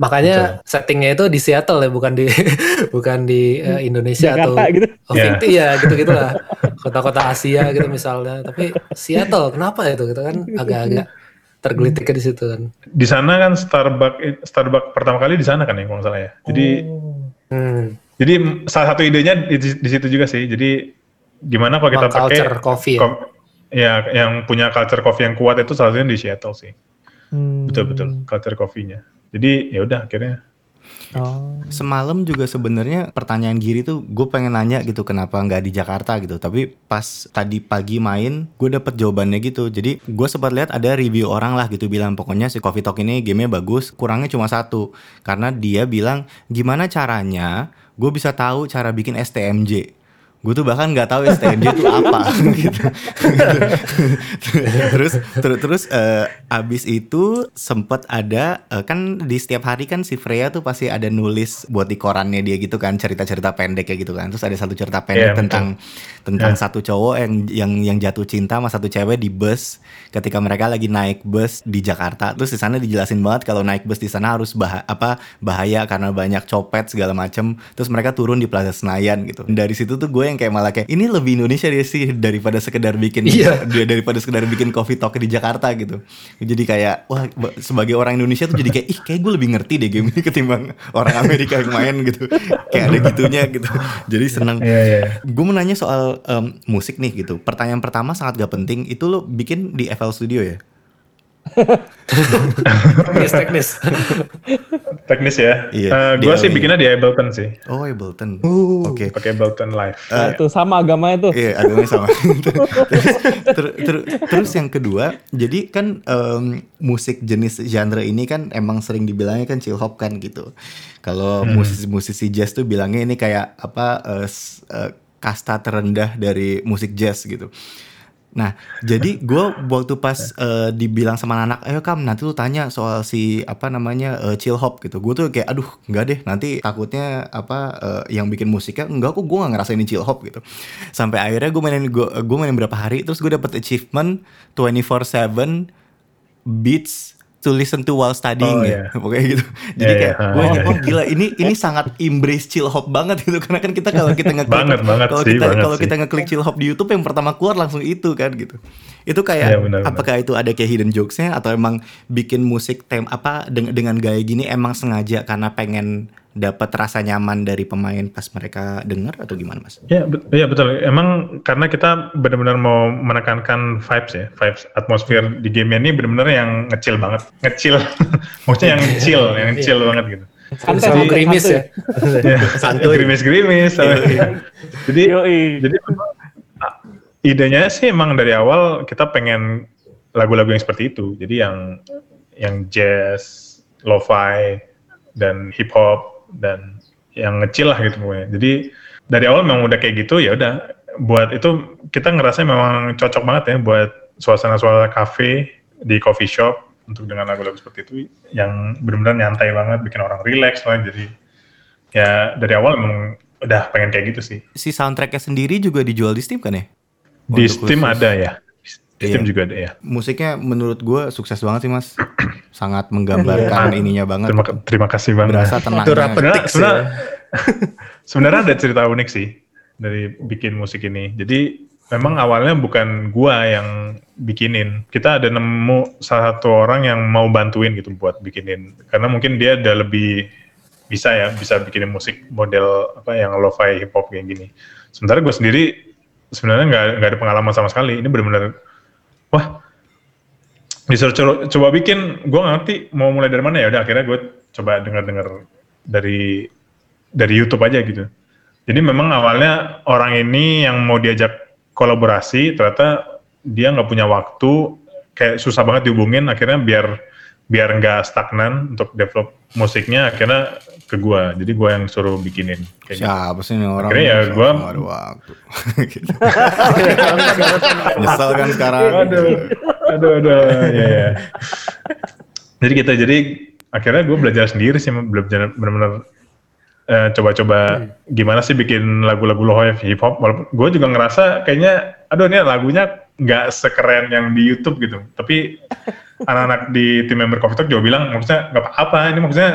makanya Betul. settingnya itu di Seattle ya, bukan di bukan di uh, Indonesia Jakarta, atau gitu. Oh, yeah. ya gitu gitulah kota-kota Asia gitu misalnya. Tapi Seattle kenapa itu gitu kan agak-agak tergelitik di situ kan. Di sana kan Starbucks Starbucks pertama kali di sana kan ya kalau salah ya. Jadi oh. hmm. jadi salah satu idenya di, di situ juga sih. Jadi gimana kalau kita pakai culture coffee ya? ya yang punya culture coffee yang kuat itu salah satunya di Seattle sih. Hmm. Betul betul culture coffee-nya. Jadi ya udah akhirnya Oh. Semalam juga sebenarnya pertanyaan Giri tuh gue pengen nanya gitu kenapa nggak di Jakarta gitu. Tapi pas tadi pagi main gue dapet jawabannya gitu. Jadi gue sempat lihat ada review orang lah gitu bilang pokoknya si Coffee Talk ini gamenya bagus. Kurangnya cuma satu karena dia bilang gimana caranya gue bisa tahu cara bikin STMJ gue tuh bahkan nggak tahu STMJ itu apa gitu. terus terus terus uh, abis itu sempet ada uh, kan di setiap hari kan si Freya tuh pasti ada nulis buat di korannya dia gitu kan cerita-cerita pendek kayak gitu kan terus ada satu cerita pendek yeah, tentang betul. tentang yeah. satu cowok yang yang yang jatuh cinta sama satu cewek di bus ketika mereka lagi naik bus di Jakarta terus di sana dijelasin banget kalau naik bus di sana harus bah apa bahaya karena banyak copet segala macem terus mereka turun di Plaza Senayan gitu dari situ tuh gue yang kayak malah kayak ini lebih Indonesia dia sih daripada sekedar bikin iya. dia daripada sekedar bikin coffee talk di Jakarta gitu. Jadi kayak wah sebagai orang Indonesia tuh jadi kayak ih kayak gue lebih ngerti deh game ini ketimbang orang Amerika yang main gitu. kayak ada gitunya gitu. Jadi senang. Yeah, yeah. Gue mau nanya soal um, musik nih gitu. Pertanyaan pertama sangat gak penting. Itu lo bikin di FL Studio ya? teknis teknis teknis ya. Iya, Eh, di gua sih bikinnya di Ableton sih. Oh, Ableton. Uh. Oke. Pakai Ableton Live. Eh, Tuh sama agamanya tuh. Iya, agamanya sama. Ter- ter- terus yang kedua, jadi kan em, musik jenis genre ini kan emang sering dibilangnya kan chill hop kan gitu. Kalau musisi-musisi jazz tuh bilangnya ini kayak apa eh, s- eh, kasta terendah dari musik jazz gitu. Nah, jadi gue waktu pas eh, dibilang sama anak, ayo kam nanti lu tanya soal si apa namanya eh, chill hop gitu. Gue tuh kayak, aduh nggak deh, nanti takutnya apa eh, yang bikin musiknya enggak kok gue nggak ngerasain chill hop gitu. Sampai akhirnya gue mainin gue mainin berapa hari, terus gue dapet achievement 24/7 beats to listen to while studying Oh, ya, iya. pokoknya gitu. Jadi Iya, kayak iya. gue Oh, oh gila ini ini sangat embrace chill hop banget gitu karena kan kita kalau kita ngeklik Banget, banget kalau kita kalau kita ngeklik chill hop di YouTube yang pertama keluar langsung itu kan gitu. Itu kayak Iya, benar, benar. apakah itu ada kayak hidden jokesnya atau emang bikin musik tem apa dengan dengan gaya gini emang sengaja karena pengen dapat rasa nyaman dari pemain pas mereka dengar atau gimana mas? Ya, bet- ya betul. Emang karena kita benar-benar mau menekankan vibes ya, vibes atmosfer di game ini benar-benar yang ngecil banget, ngecil. Maksudnya yang chill, yang chill banget gitu. Santai, Sama santai, gerimis santai. ya. Ya, Santuy. Gerimis-gerimis. Jadi Yoi. jadi ah, idenya sih emang dari awal kita pengen lagu-lagu yang seperti itu. Jadi yang yang jazz, lo-fi dan hip hop dan yang ngecil lah gitu pokoknya. Jadi dari awal memang udah kayak gitu ya udah buat itu kita ngerasa memang cocok banget ya buat suasana-suasana kafe di coffee shop untuk dengan lagu-lagu seperti itu yang benar-benar nyantai banget bikin orang relax lah jadi ya dari awal memang udah pengen kayak gitu sih Si soundtracknya sendiri juga dijual di Steam kan ya? di Untuk Steam khusus. ada ya Steam Iya. juga ada ya Musiknya menurut gue sukses banget sih mas, sangat menggambarkan ininya banget. terima, terima kasih banget Berasa tenangnya. Itu rapet. sebenarnya sebenarnya, sebenarnya ada cerita unik sih dari bikin musik ini. Jadi memang awalnya bukan gua yang bikinin. Kita ada nemu salah satu orang yang mau bantuin gitu buat bikinin. Karena mungkin dia udah lebih bisa ya, bisa bikinin musik model apa yang lo-fi hip hop kayak gini. Sementara gue sendiri sebenarnya nggak nggak ada pengalaman sama sekali. Ini benar-benar wah disuruh coba, coba bikin, gue ngerti mau mulai dari mana ya. Udah akhirnya gue coba dengar-dengar dari dari YouTube aja gitu. Jadi memang awalnya orang ini yang mau diajak kolaborasi, ternyata dia nggak punya waktu, kayak susah banget dihubungin. Akhirnya biar biar nggak stagnan untuk develop musiknya, akhirnya ke gue. Jadi gue yang suruh bikinin. Kayak gitu. Siapa sih ini orang? Akhirnya ya gua- nggak ada waktu. Gitu. Nyesel kan sekarang. Aduh, aduh, aduh, ya, ya. Jadi kita jadi akhirnya gue belajar sendiri sih, belajar benar-benar eh, coba-coba gimana sih bikin lagu-lagu lo hip hop. Walaupun gue juga ngerasa kayaknya, aduh ini lagunya nggak sekeren yang di YouTube gitu. Tapi anak-anak di tim member Coffee Talk juga bilang, maksudnya nggak apa-apa, ini maksudnya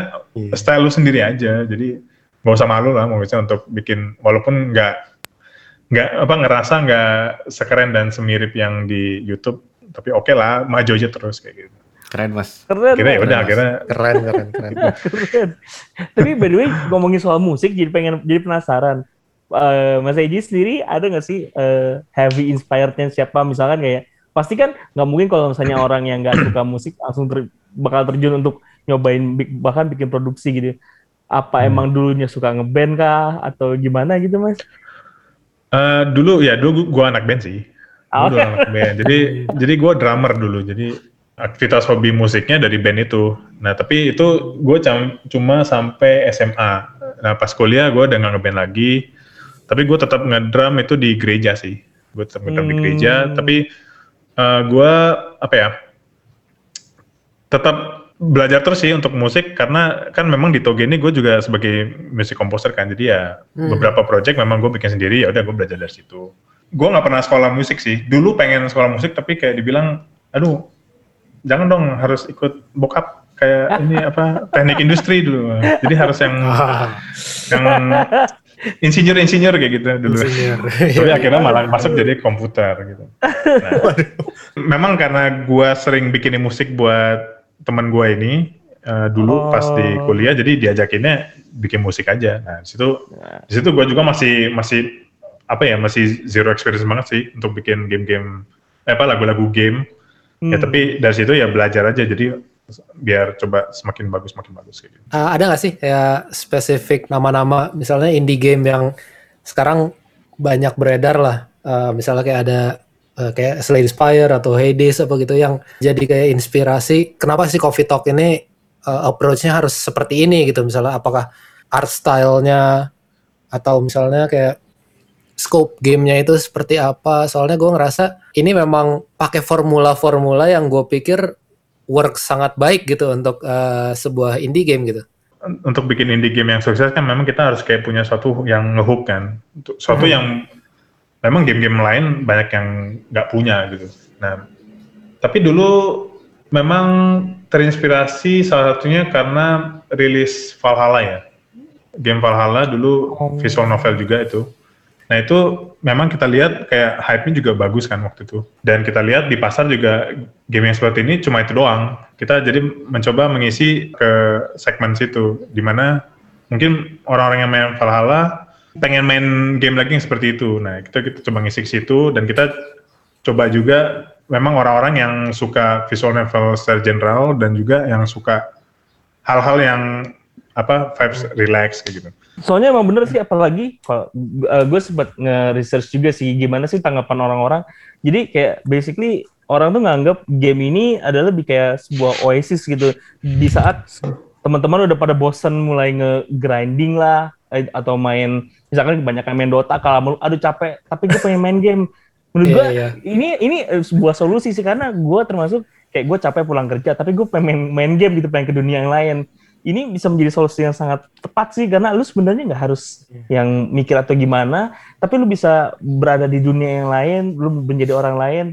style lu sendiri aja. Jadi nggak usah malu lah, maksudnya untuk bikin walaupun nggak nggak apa ngerasa nggak sekeren dan semirip yang di YouTube tapi oke lah maju aja terus kayak gitu Keren mas. Keren. kira ya udah Keren, keren, keren. Keren. Tapi by the way ngomongin soal musik jadi pengen jadi penasaran. Eh, Mas Eji sendiri ada nggak sih eh, heavy inspirednya siapa misalkan kayak pasti kan nggak mungkin kalau misalnya orang yang nggak suka musik langsung ter- bakal terjun untuk nyobain bahkan bikin produksi gitu. Apa emang dulunya suka ngeband kah atau gimana gitu mas? eh, dulu ya dulu gua anak band sih Ah, Dulu anak band jadi jadi gua drummer dulu jadi aktivitas hobi musiknya dari band itu. Nah tapi itu gue cuma sampai SMA nah pas kuliah gue udah nggak ngeband lagi. Tapi gue tetap ngedrum itu di gereja sih. Gue tetap ngedrum di gereja. Hmm. tapi eh, gue apa ya tetap belajar terus sih untuk musik karena kan memang di Toge ini gue juga sebagai music composer kan. Jadi ya Hmm. beberapa project memang gue bikin sendiri. Ya udah gue belajar dari situ. Gue nggak pernah sekolah musik sih. Dulu pengen sekolah musik tapi kayak dibilang aduh jangan dong harus ikut bokap kayak ini apa teknik industri dulu jadi harus yang Ah, yang insinyur insinyur kayak gitu dulu insinyur. tapi akhirnya malah masuk jadi komputer gitu. Nah, memang karena gua sering bikinin musik buat teman gua ini eh, dulu pas di Oh. kuliah, jadi diajakinnya bikin musik aja. Nah di situ di situ gua juga masih masih apa ya masih zero experience banget sih untuk bikin game-game eh, apa lagu-lagu game. Ya Hmm. tapi dari situ ya belajar aja. Jadi biar coba semakin bagus semakin bagus kayak gitu. Uh, ada nggak sih ya spesifik nama-nama misalnya indie game yang sekarang banyak beredar lah uh, misalnya kayak ada uh, kayak Slay the Spire atau Hades apa gitu yang jadi kayak inspirasi kenapa sih Coffee Talk ini uh, approach-nya harus seperti ini gitu misalnya apakah art style-nya atau misalnya kayak scope gamenya itu seperti apa soalnya gue ngerasa ini memang pakai formula-formula yang gue pikir work sangat baik gitu untuk uh, sebuah indie game gitu. Untuk bikin indie game yang sukses kan memang kita harus kayak punya suatu yang ngehook kan. Untuk suatu hmm. yang memang game-game lain banyak yang nggak punya gitu. Nah, tapi dulu memang terinspirasi salah satunya karena rilis Valhalla ya. Game Valhalla dulu oh. visual novel juga itu. Nah itu memang kita lihat kayak hype-nya juga bagus kan waktu itu. Dan kita lihat di pasar juga game yang seperti ini cuma itu doang. Kita jadi mencoba mengisi ke segmen situ. Di mana mungkin orang-orang yang main Valhalla pengen main game lagi yang seperti itu. Nah kita, kita coba ngisi ke situ dan kita coba juga memang orang-orang yang suka visual novel secara general dan juga yang suka hal-hal yang apa vibes relax kayak gitu. Soalnya emang bener sih apalagi kalau uh, gue sempat nge-research juga sih gimana sih tanggapan orang-orang. Jadi kayak basically orang tuh nganggap game ini adalah lebih kayak sebuah oasis gitu di saat teman-teman udah pada bosen mulai nge-grinding lah eh, atau main misalkan kebanyakan main Dota kalau aduh capek tapi gue pengen main game menurut yeah, gue yeah. ini ini sebuah solusi sih karena gue termasuk kayak gue capek pulang kerja tapi gue pengen main game gitu pengen ke dunia yang lain ini bisa menjadi solusi yang sangat tepat sih karena lu sebenarnya nggak harus yeah. yang mikir atau gimana, tapi lu bisa berada di dunia yang lain, lu menjadi orang lain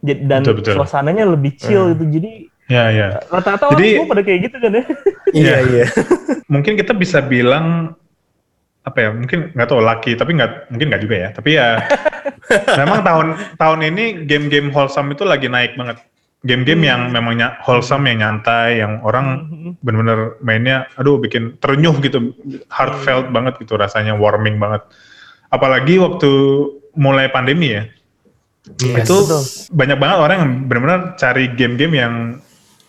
dan betul, betul. suasananya lebih chill hmm. gitu. Jadi ya ya. Rata-rata orang semua pada kayak gitu kan ya. Iya iya. mungkin kita bisa bilang apa ya mungkin nggak tahu laki tapi nggak mungkin nggak juga ya tapi ya memang tahun tahun ini game-game wholesome itu lagi naik banget game-game hmm. yang memangnya wholesome yang nyantai yang orang hmm. benar-benar mainnya aduh bikin terenyuh gitu heartfelt hmm. banget gitu rasanya warming banget apalagi waktu mulai pandemi ya yes, itu betul. banyak banget orang yang benar-benar cari game-game yang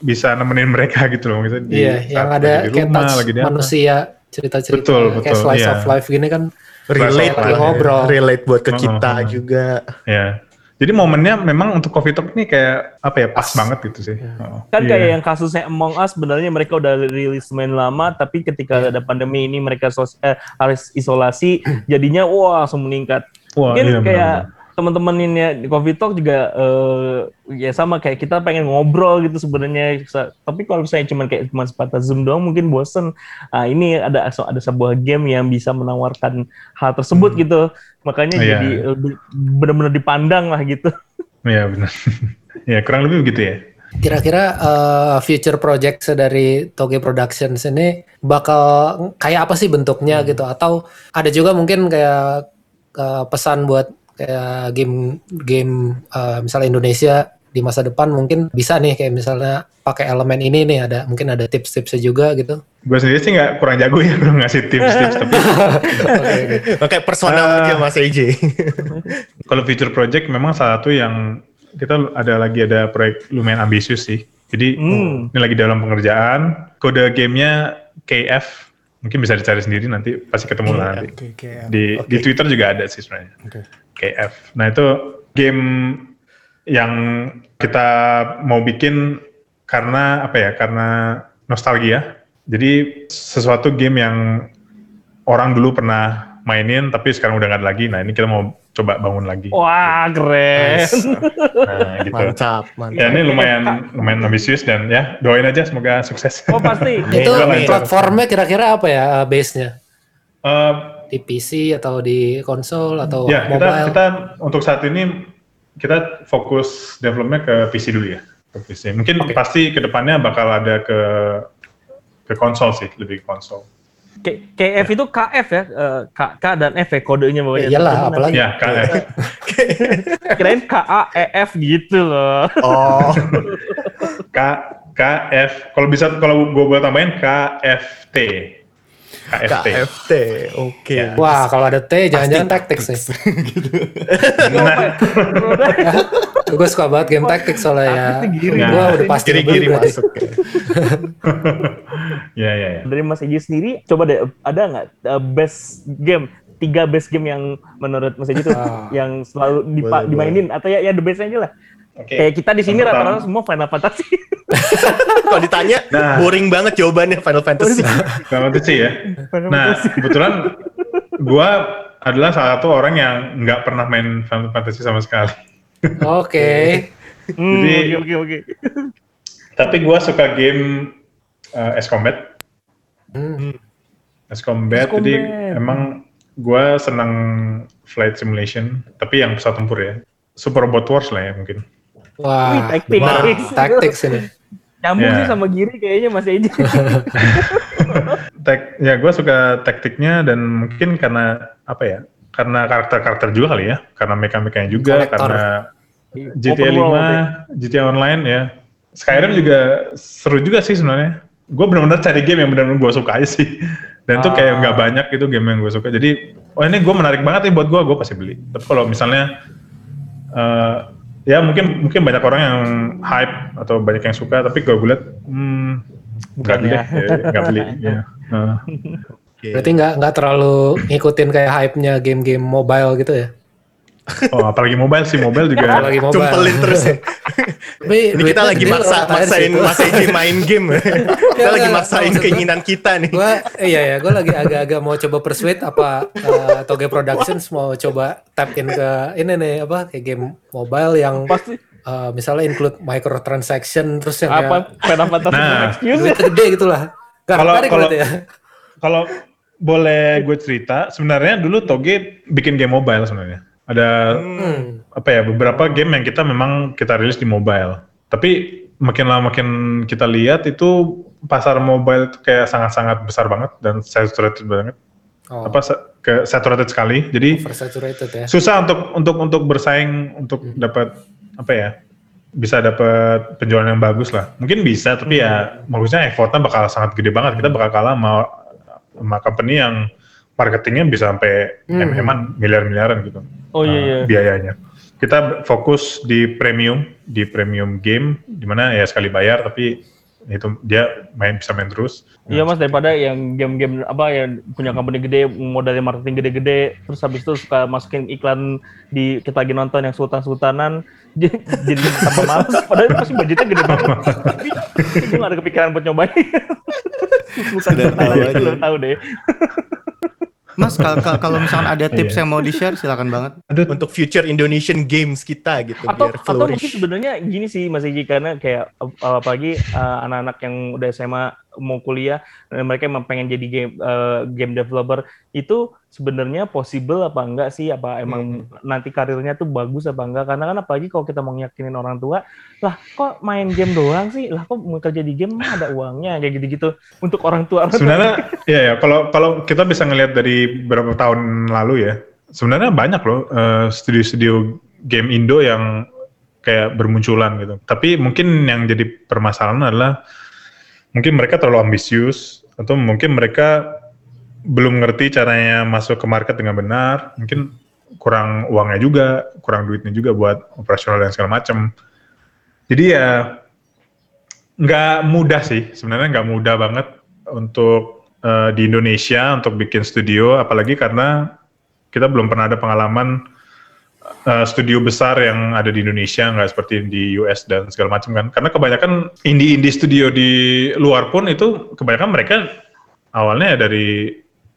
bisa nemenin mereka gitu loh gitu iya yang ada kayak rumah, touch lagi manusia cerita-cerita betul, kayak betul, slice iya. of life gini kan relate lah, ngobrol relate buat ke kita uh -huh. juga ya jadi momennya memang untuk coffee talk ini kayak apa ya pas, pas. banget gitu sih. Ya. Oh, kan yeah. kayak yang kasusnya Among Us sebenarnya mereka udah rilis main lama tapi ketika yeah. ada pandemi ini mereka sos eh, harus isolasi jadinya wah langsung meningkat. Wah, Mungkin iya, kayak teman-teman ini ya, di Coffee Talk juga uh, ya sama kayak kita pengen ngobrol gitu sebenarnya tapi kalau misalnya cuma kayak cuma sebatas zoom doang mungkin bosen nah, ini ada ada sebuah game yang bisa menawarkan hal tersebut hmm. gitu makanya oh, jadi iya. benar-benar dipandang lah gitu iya benar ya kurang lebih begitu ya Kira-kira uh, future project dari Toge Productions ini bakal kayak apa sih bentuknya hmm. gitu? Atau ada juga mungkin kayak uh, pesan buat kayak game game uh, misalnya Indonesia di masa depan mungkin bisa nih kayak misalnya pakai elemen ini nih ada mungkin ada tips-tipsnya juga gitu. Gue sendiri sih nggak kurang jago ya belum ngasih tips-tips tapi oke okay, personal uh, aja Mas AJ. kalau future project memang salah satu yang kita ada lagi ada proyek lumayan ambisius sih. Jadi hmm. ini lagi dalam pengerjaan. Kode gamenya KF mungkin bisa dicari sendiri nanti pasti ketemu lah nanti. Okay, okay. Di okay. di Twitter juga ada sih sebenarnya. Okay. KF. Nah itu game yang kita mau bikin karena apa ya? Karena nostalgia. Jadi sesuatu game yang orang dulu pernah mainin tapi sekarang udah nggak ada lagi. Nah ini kita mau coba bangun lagi. Wah keren. Nah, gitu. Mantap, mantap. Ya ini lumayan lumayan ambisius dan ya doain aja semoga sukses. Oh pasti. itu platformnya kira-kira apa ya base-nya? Uh, di PC atau di konsol atau ya, mobile? Kita, kita untuk saat ini kita fokus developnya ke PC dulu ya, ke PC. Mungkin okay. pasti ke depannya bakal ada ke ke konsol sih, lebih ke konsol. K KF ya. itu KF ya, K, K dan F ya kodenya bawahnya. Ya, iyalah, apalagi. Ya, KF. Kirain K A E F gitu loh. Oh. K K F. Kalau bisa kalau gue boleh tambahin K F T. KFT. KFT, oke. Okay. Ya. Wah, kalau ada T jangan-jangan taktik sih. gitu. Nah. gue suka banget game tactics soalnya ya. Giri. Gue Nah, udah pasti Giri-giri masuk. ya. Ya ya ya. Dari Mas Eji sendiri, coba deh ada nggak uh, best game tiga best game yang menurut Mas Eji tuh Ah. yang selalu dipa- Boleh, dimainin atau ya ya the best aja lah. Oke. Kayak kita di sini rata-rata semua Final Fantasy. Kalau ditanya, Nah. boring banget jawabannya Final Fantasy. Gak sih ya. Final Nah, Fantasy. kebetulan gua adalah salah satu orang yang nggak pernah main Final Fantasy sama sekali. Oke. Hmm, Jadi- oke oke oke. Tapi gua suka game uh, S Combat. Hmm. S Combat, S jadi Combat. emang gua senang flight simulation, tapi yang pesawat tempur ya. Super Robot Wars lah ya mungkin. Wah, Wih, tactics. wah, tactics ini. Nyambung Ya. sih sama Giri kayaknya Mas Eji. Tek, ya gue suka taktiknya dan mungkin karena apa ya? Karena karakter-karakter juga kali ya, karena meka-mekanya juga, Kolektor. karena GTA Open world, 5, GTA Online ya. Skyrim juga seru juga sih sebenarnya. Gue benar-benar cari game yang benar-benar gue suka aja sih. Dan tuh kayak Ah. nggak banyak itu game yang gue suka. Jadi, oh ini gue menarik banget nih buat gue, gue pasti beli. Tapi kalau misalnya, eh, ya mungkin mungkin banyak orang yang hype atau banyak yang suka, tapi gue lihat, hmm, nggak beli ya. deh, ya, nggak beli. ya. Nah. Oke. Berarti nggak nggak terlalu ngikutin kayak hype-nya game-game mobile gitu ya? Oh, apalagi mobile sih, mobile juga. Apalagi mobile. Cumpelin terus ya. Tapi Ini kita lagi maksa, maksain Eji main game. kita Ya, lagi maksain keinginan kita nih. Gua iya ya, gue lagi agak-agak mau coba persuade apa uh, Toge Productions mau coba tap in ke ini nih apa kayak game mobile yang Pasti uh, misalnya include microtransaction terus yang apa Fantasy Nah. gede gitu lah. Kalau- tertarik kalau- ya. Kalau boleh gue cerita, sebenarnya dulu Toge bikin game mobile sebenarnya. Ada Hmm. apa ya beberapa game yang kita memang kita rilis di mobile. Tapi makin lama makin kita lihat itu pasar mobile itu kayak sangat-sangat besar banget dan saturated banget. Oh, Apa ke saturated sekali. Jadi oversaturated ya. susah untuk untuk untuk bersaing untuk dapat apa ya bisa dapat penjualan yang bagus lah mungkin bisa tapi ya bagusnya effortnya bakal sangat gede banget kita bakal kalah sama sama company yang marketingnya bisa sampai Hmm. mm miliar-miliaran gitu. Oh iya uh, iya. biayanya. Kita fokus di premium di premium game di mana ya sekali bayar tapi itu dia main bisa main terus. Iya mas daripada yang game-game apa yang punya company gede modalnya marketing gede-gede terus habis itu suka masukin iklan di kita lagi nonton yang sultan-sultanan jadi tambah males. Padahal pasti budgetnya gede banget. Tapi gue gak ada kepikiran buat nyobain. Sudah tahu aja. Lu tahu deh Mas kalau misalnya ada tips Iya. yang mau di share silakan banget. aduh Untuk future Indonesian games kita gitu. atau biar atau mungkin flourish. sebenarnya gini sih Mas Iji karena kayak ap- apalagi uh, anak-anak yang udah SMA mau kuliah dan mereka emang pengen jadi game uh, game developer itu sebenarnya possible apa enggak sih? Apa emang nanti karirnya tuh bagus apa enggak? Karena kan apalagi kalau kita mau yakinin orang tua lah kok main game doang sih? Lah kok mau kerja di game? Mah ada uangnya? Kayak gitu-gitu untuk orang tua. Sebenarnya ya ya kalau kalau kita bisa ngelihat dari beberapa tahun lalu ya sebenarnya banyak loh eh, studio-studio game Indo yang kayak bermunculan gitu. Tapi mungkin yang jadi permasalahan adalah mungkin mereka terlalu ambisius atau mungkin mereka belum ngerti caranya masuk ke market dengan benar. Mungkin kurang uangnya juga kurang duitnya juga buat operasional dan segala macam jadi ya nggak mudah sih. Sebenarnya nggak mudah banget untuk eh, di Indonesia untuk bikin studio apalagi karena kita belum pernah ada pengalaman eh, studio besar yang ada di Indonesia nggak seperti di US dan segala macam kan karena kebanyakan indie-indie studio di luar pun itu kebanyakan mereka awalnya dari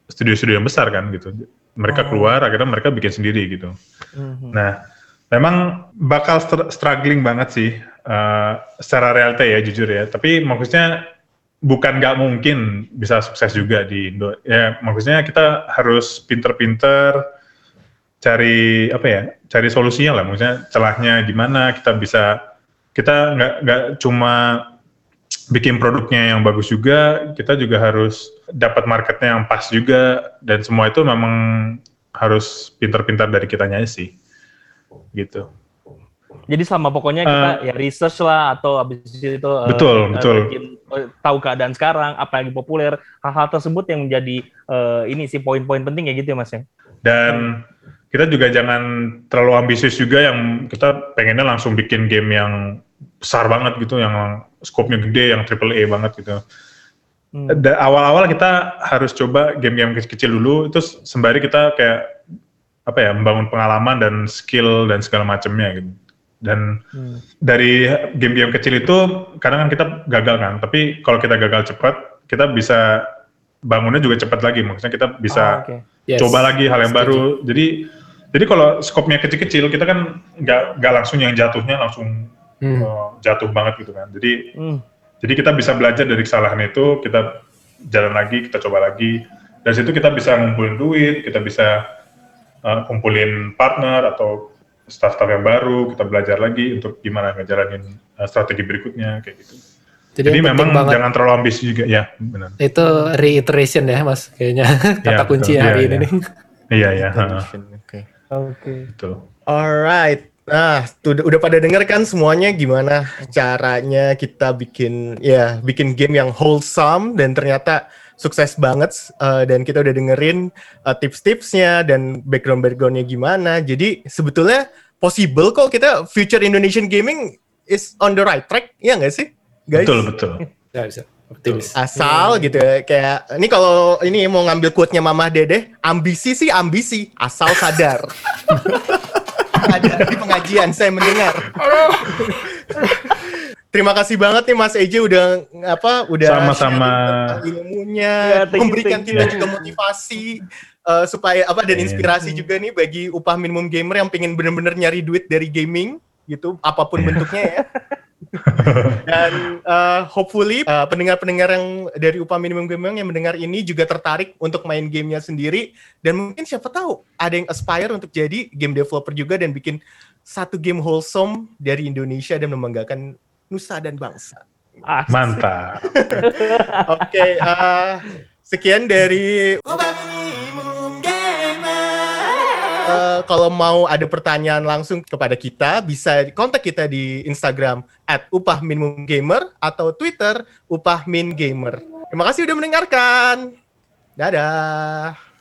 studio-studio yang besar kan gitu mereka keluar akhirnya mereka bikin sendiri gitu Mhm. Nah, memang bakal str- struggling banget sih eh, secara realita ya jujur ya. Tapi maksudnya bukan nggak mungkin bisa sukses juga di Indo. Ya maksudnya kita harus pinter-pinter cari apa ya, cari solusinya lah. Maksudnya celahnya di mana kita bisa kita nggak nggak cuma bikin produknya yang bagus juga, kita juga harus dapat marketnya yang pas juga dan semua itu memang harus pintar-pintar dari kitanya sih gitu Jadi sama pokoknya kita ya research lah atau habis itu eh, Betul, eh, betul. bikin, eh, tahu keadaan sekarang apa yang populer hal-hal tersebut yang menjadi eh, ini sih poin-poin penting ya gitu ya mas ya. dan kita juga jangan terlalu ambisius juga yang kita pengennya langsung bikin game yang besar banget gitu, yang skopnya gede, yang triple A banget gitu. Hmm. Awal-awal kita harus coba game-game kecil-kecil dulu, itu sembari kita kayak apa ya membangun pengalaman dan skill dan segala macamnya gitu. Dan Hmm. dari game-game kecil itu kadang kan kita gagal kan, tapi kalau kita gagal cepat, kita bisa bangunnya juga cepat lagi. Maksudnya kita bisa Ah, oke. Yes. coba lagi hal yang Setuju. baru. Jadi jadi kalau skopnya kecil-kecil kita kan nggak nggak langsung yang jatuhnya langsung Hmm. uh, jatuh banget gitu kan. Jadi Hmm. jadi kita bisa belajar dari kesalahan itu, kita jalan lagi, kita coba lagi. Dari situ kita bisa ngumpulin duit, kita bisa uh, kumpulin partner atau staff-staff yang baru, kita belajar lagi untuk gimana ngejalanin uh, strategi berikutnya kayak gitu. Jadi, Jadi, memang banget jangan terlalu ambisius juga, ya benar. itu reiteration ya mas kayaknya kata Ya, kunci betul. hari Iya, ini iya. nih. Iya ya, Oke. Oke. betul. Alright. Nah, tuh, udah, pada denger kan semuanya gimana caranya kita bikin ya bikin game yang wholesome dan ternyata sukses banget eh, dan kita udah dengerin eh, tips-tipsnya dan background-backgroundnya gimana. Jadi sebetulnya possible kok kita future Indonesian gaming is on the right track, ya nggak sih, guys? Betul, betul. Ya, bisa optimis. Asal gitu ya, kayak ini kalau ini mau ngambil quote-nya Mama Dede, ambisi sih ambisi, asal sadar. Ada di pengajian saya mendengar. Terima kasih banget nih Mas Eje udah apa udah Sama-sama. ilmunya, Ya, thank you, memberikan thank kita juga motivasi eh, supaya apa dan Iya. inspirasi juga nih bagi upah minimum gamer yang pengen bener-bener nyari duit dari gaming gitu, apa pun Iya. bentuknya ya. Dan uh, hopefully uh, pendengar-pendengar yang dari upah minimum gamer yang mendengar ini juga tertarik untuk main gamenya sendiri dan mungkin siapa tahu ada yang aspire untuk jadi game developer juga dan bikin satu game wholesome dari Indonesia dan membanggakan nusa dan bangsa. Mantap. Oke, uh, sekian dari Eh, kalau mau ada pertanyaan langsung kepada kita, bisa kontak kita di Instagram at atau Twitter upah min gamer. Terima kasih udah mendengarkan. Dadah.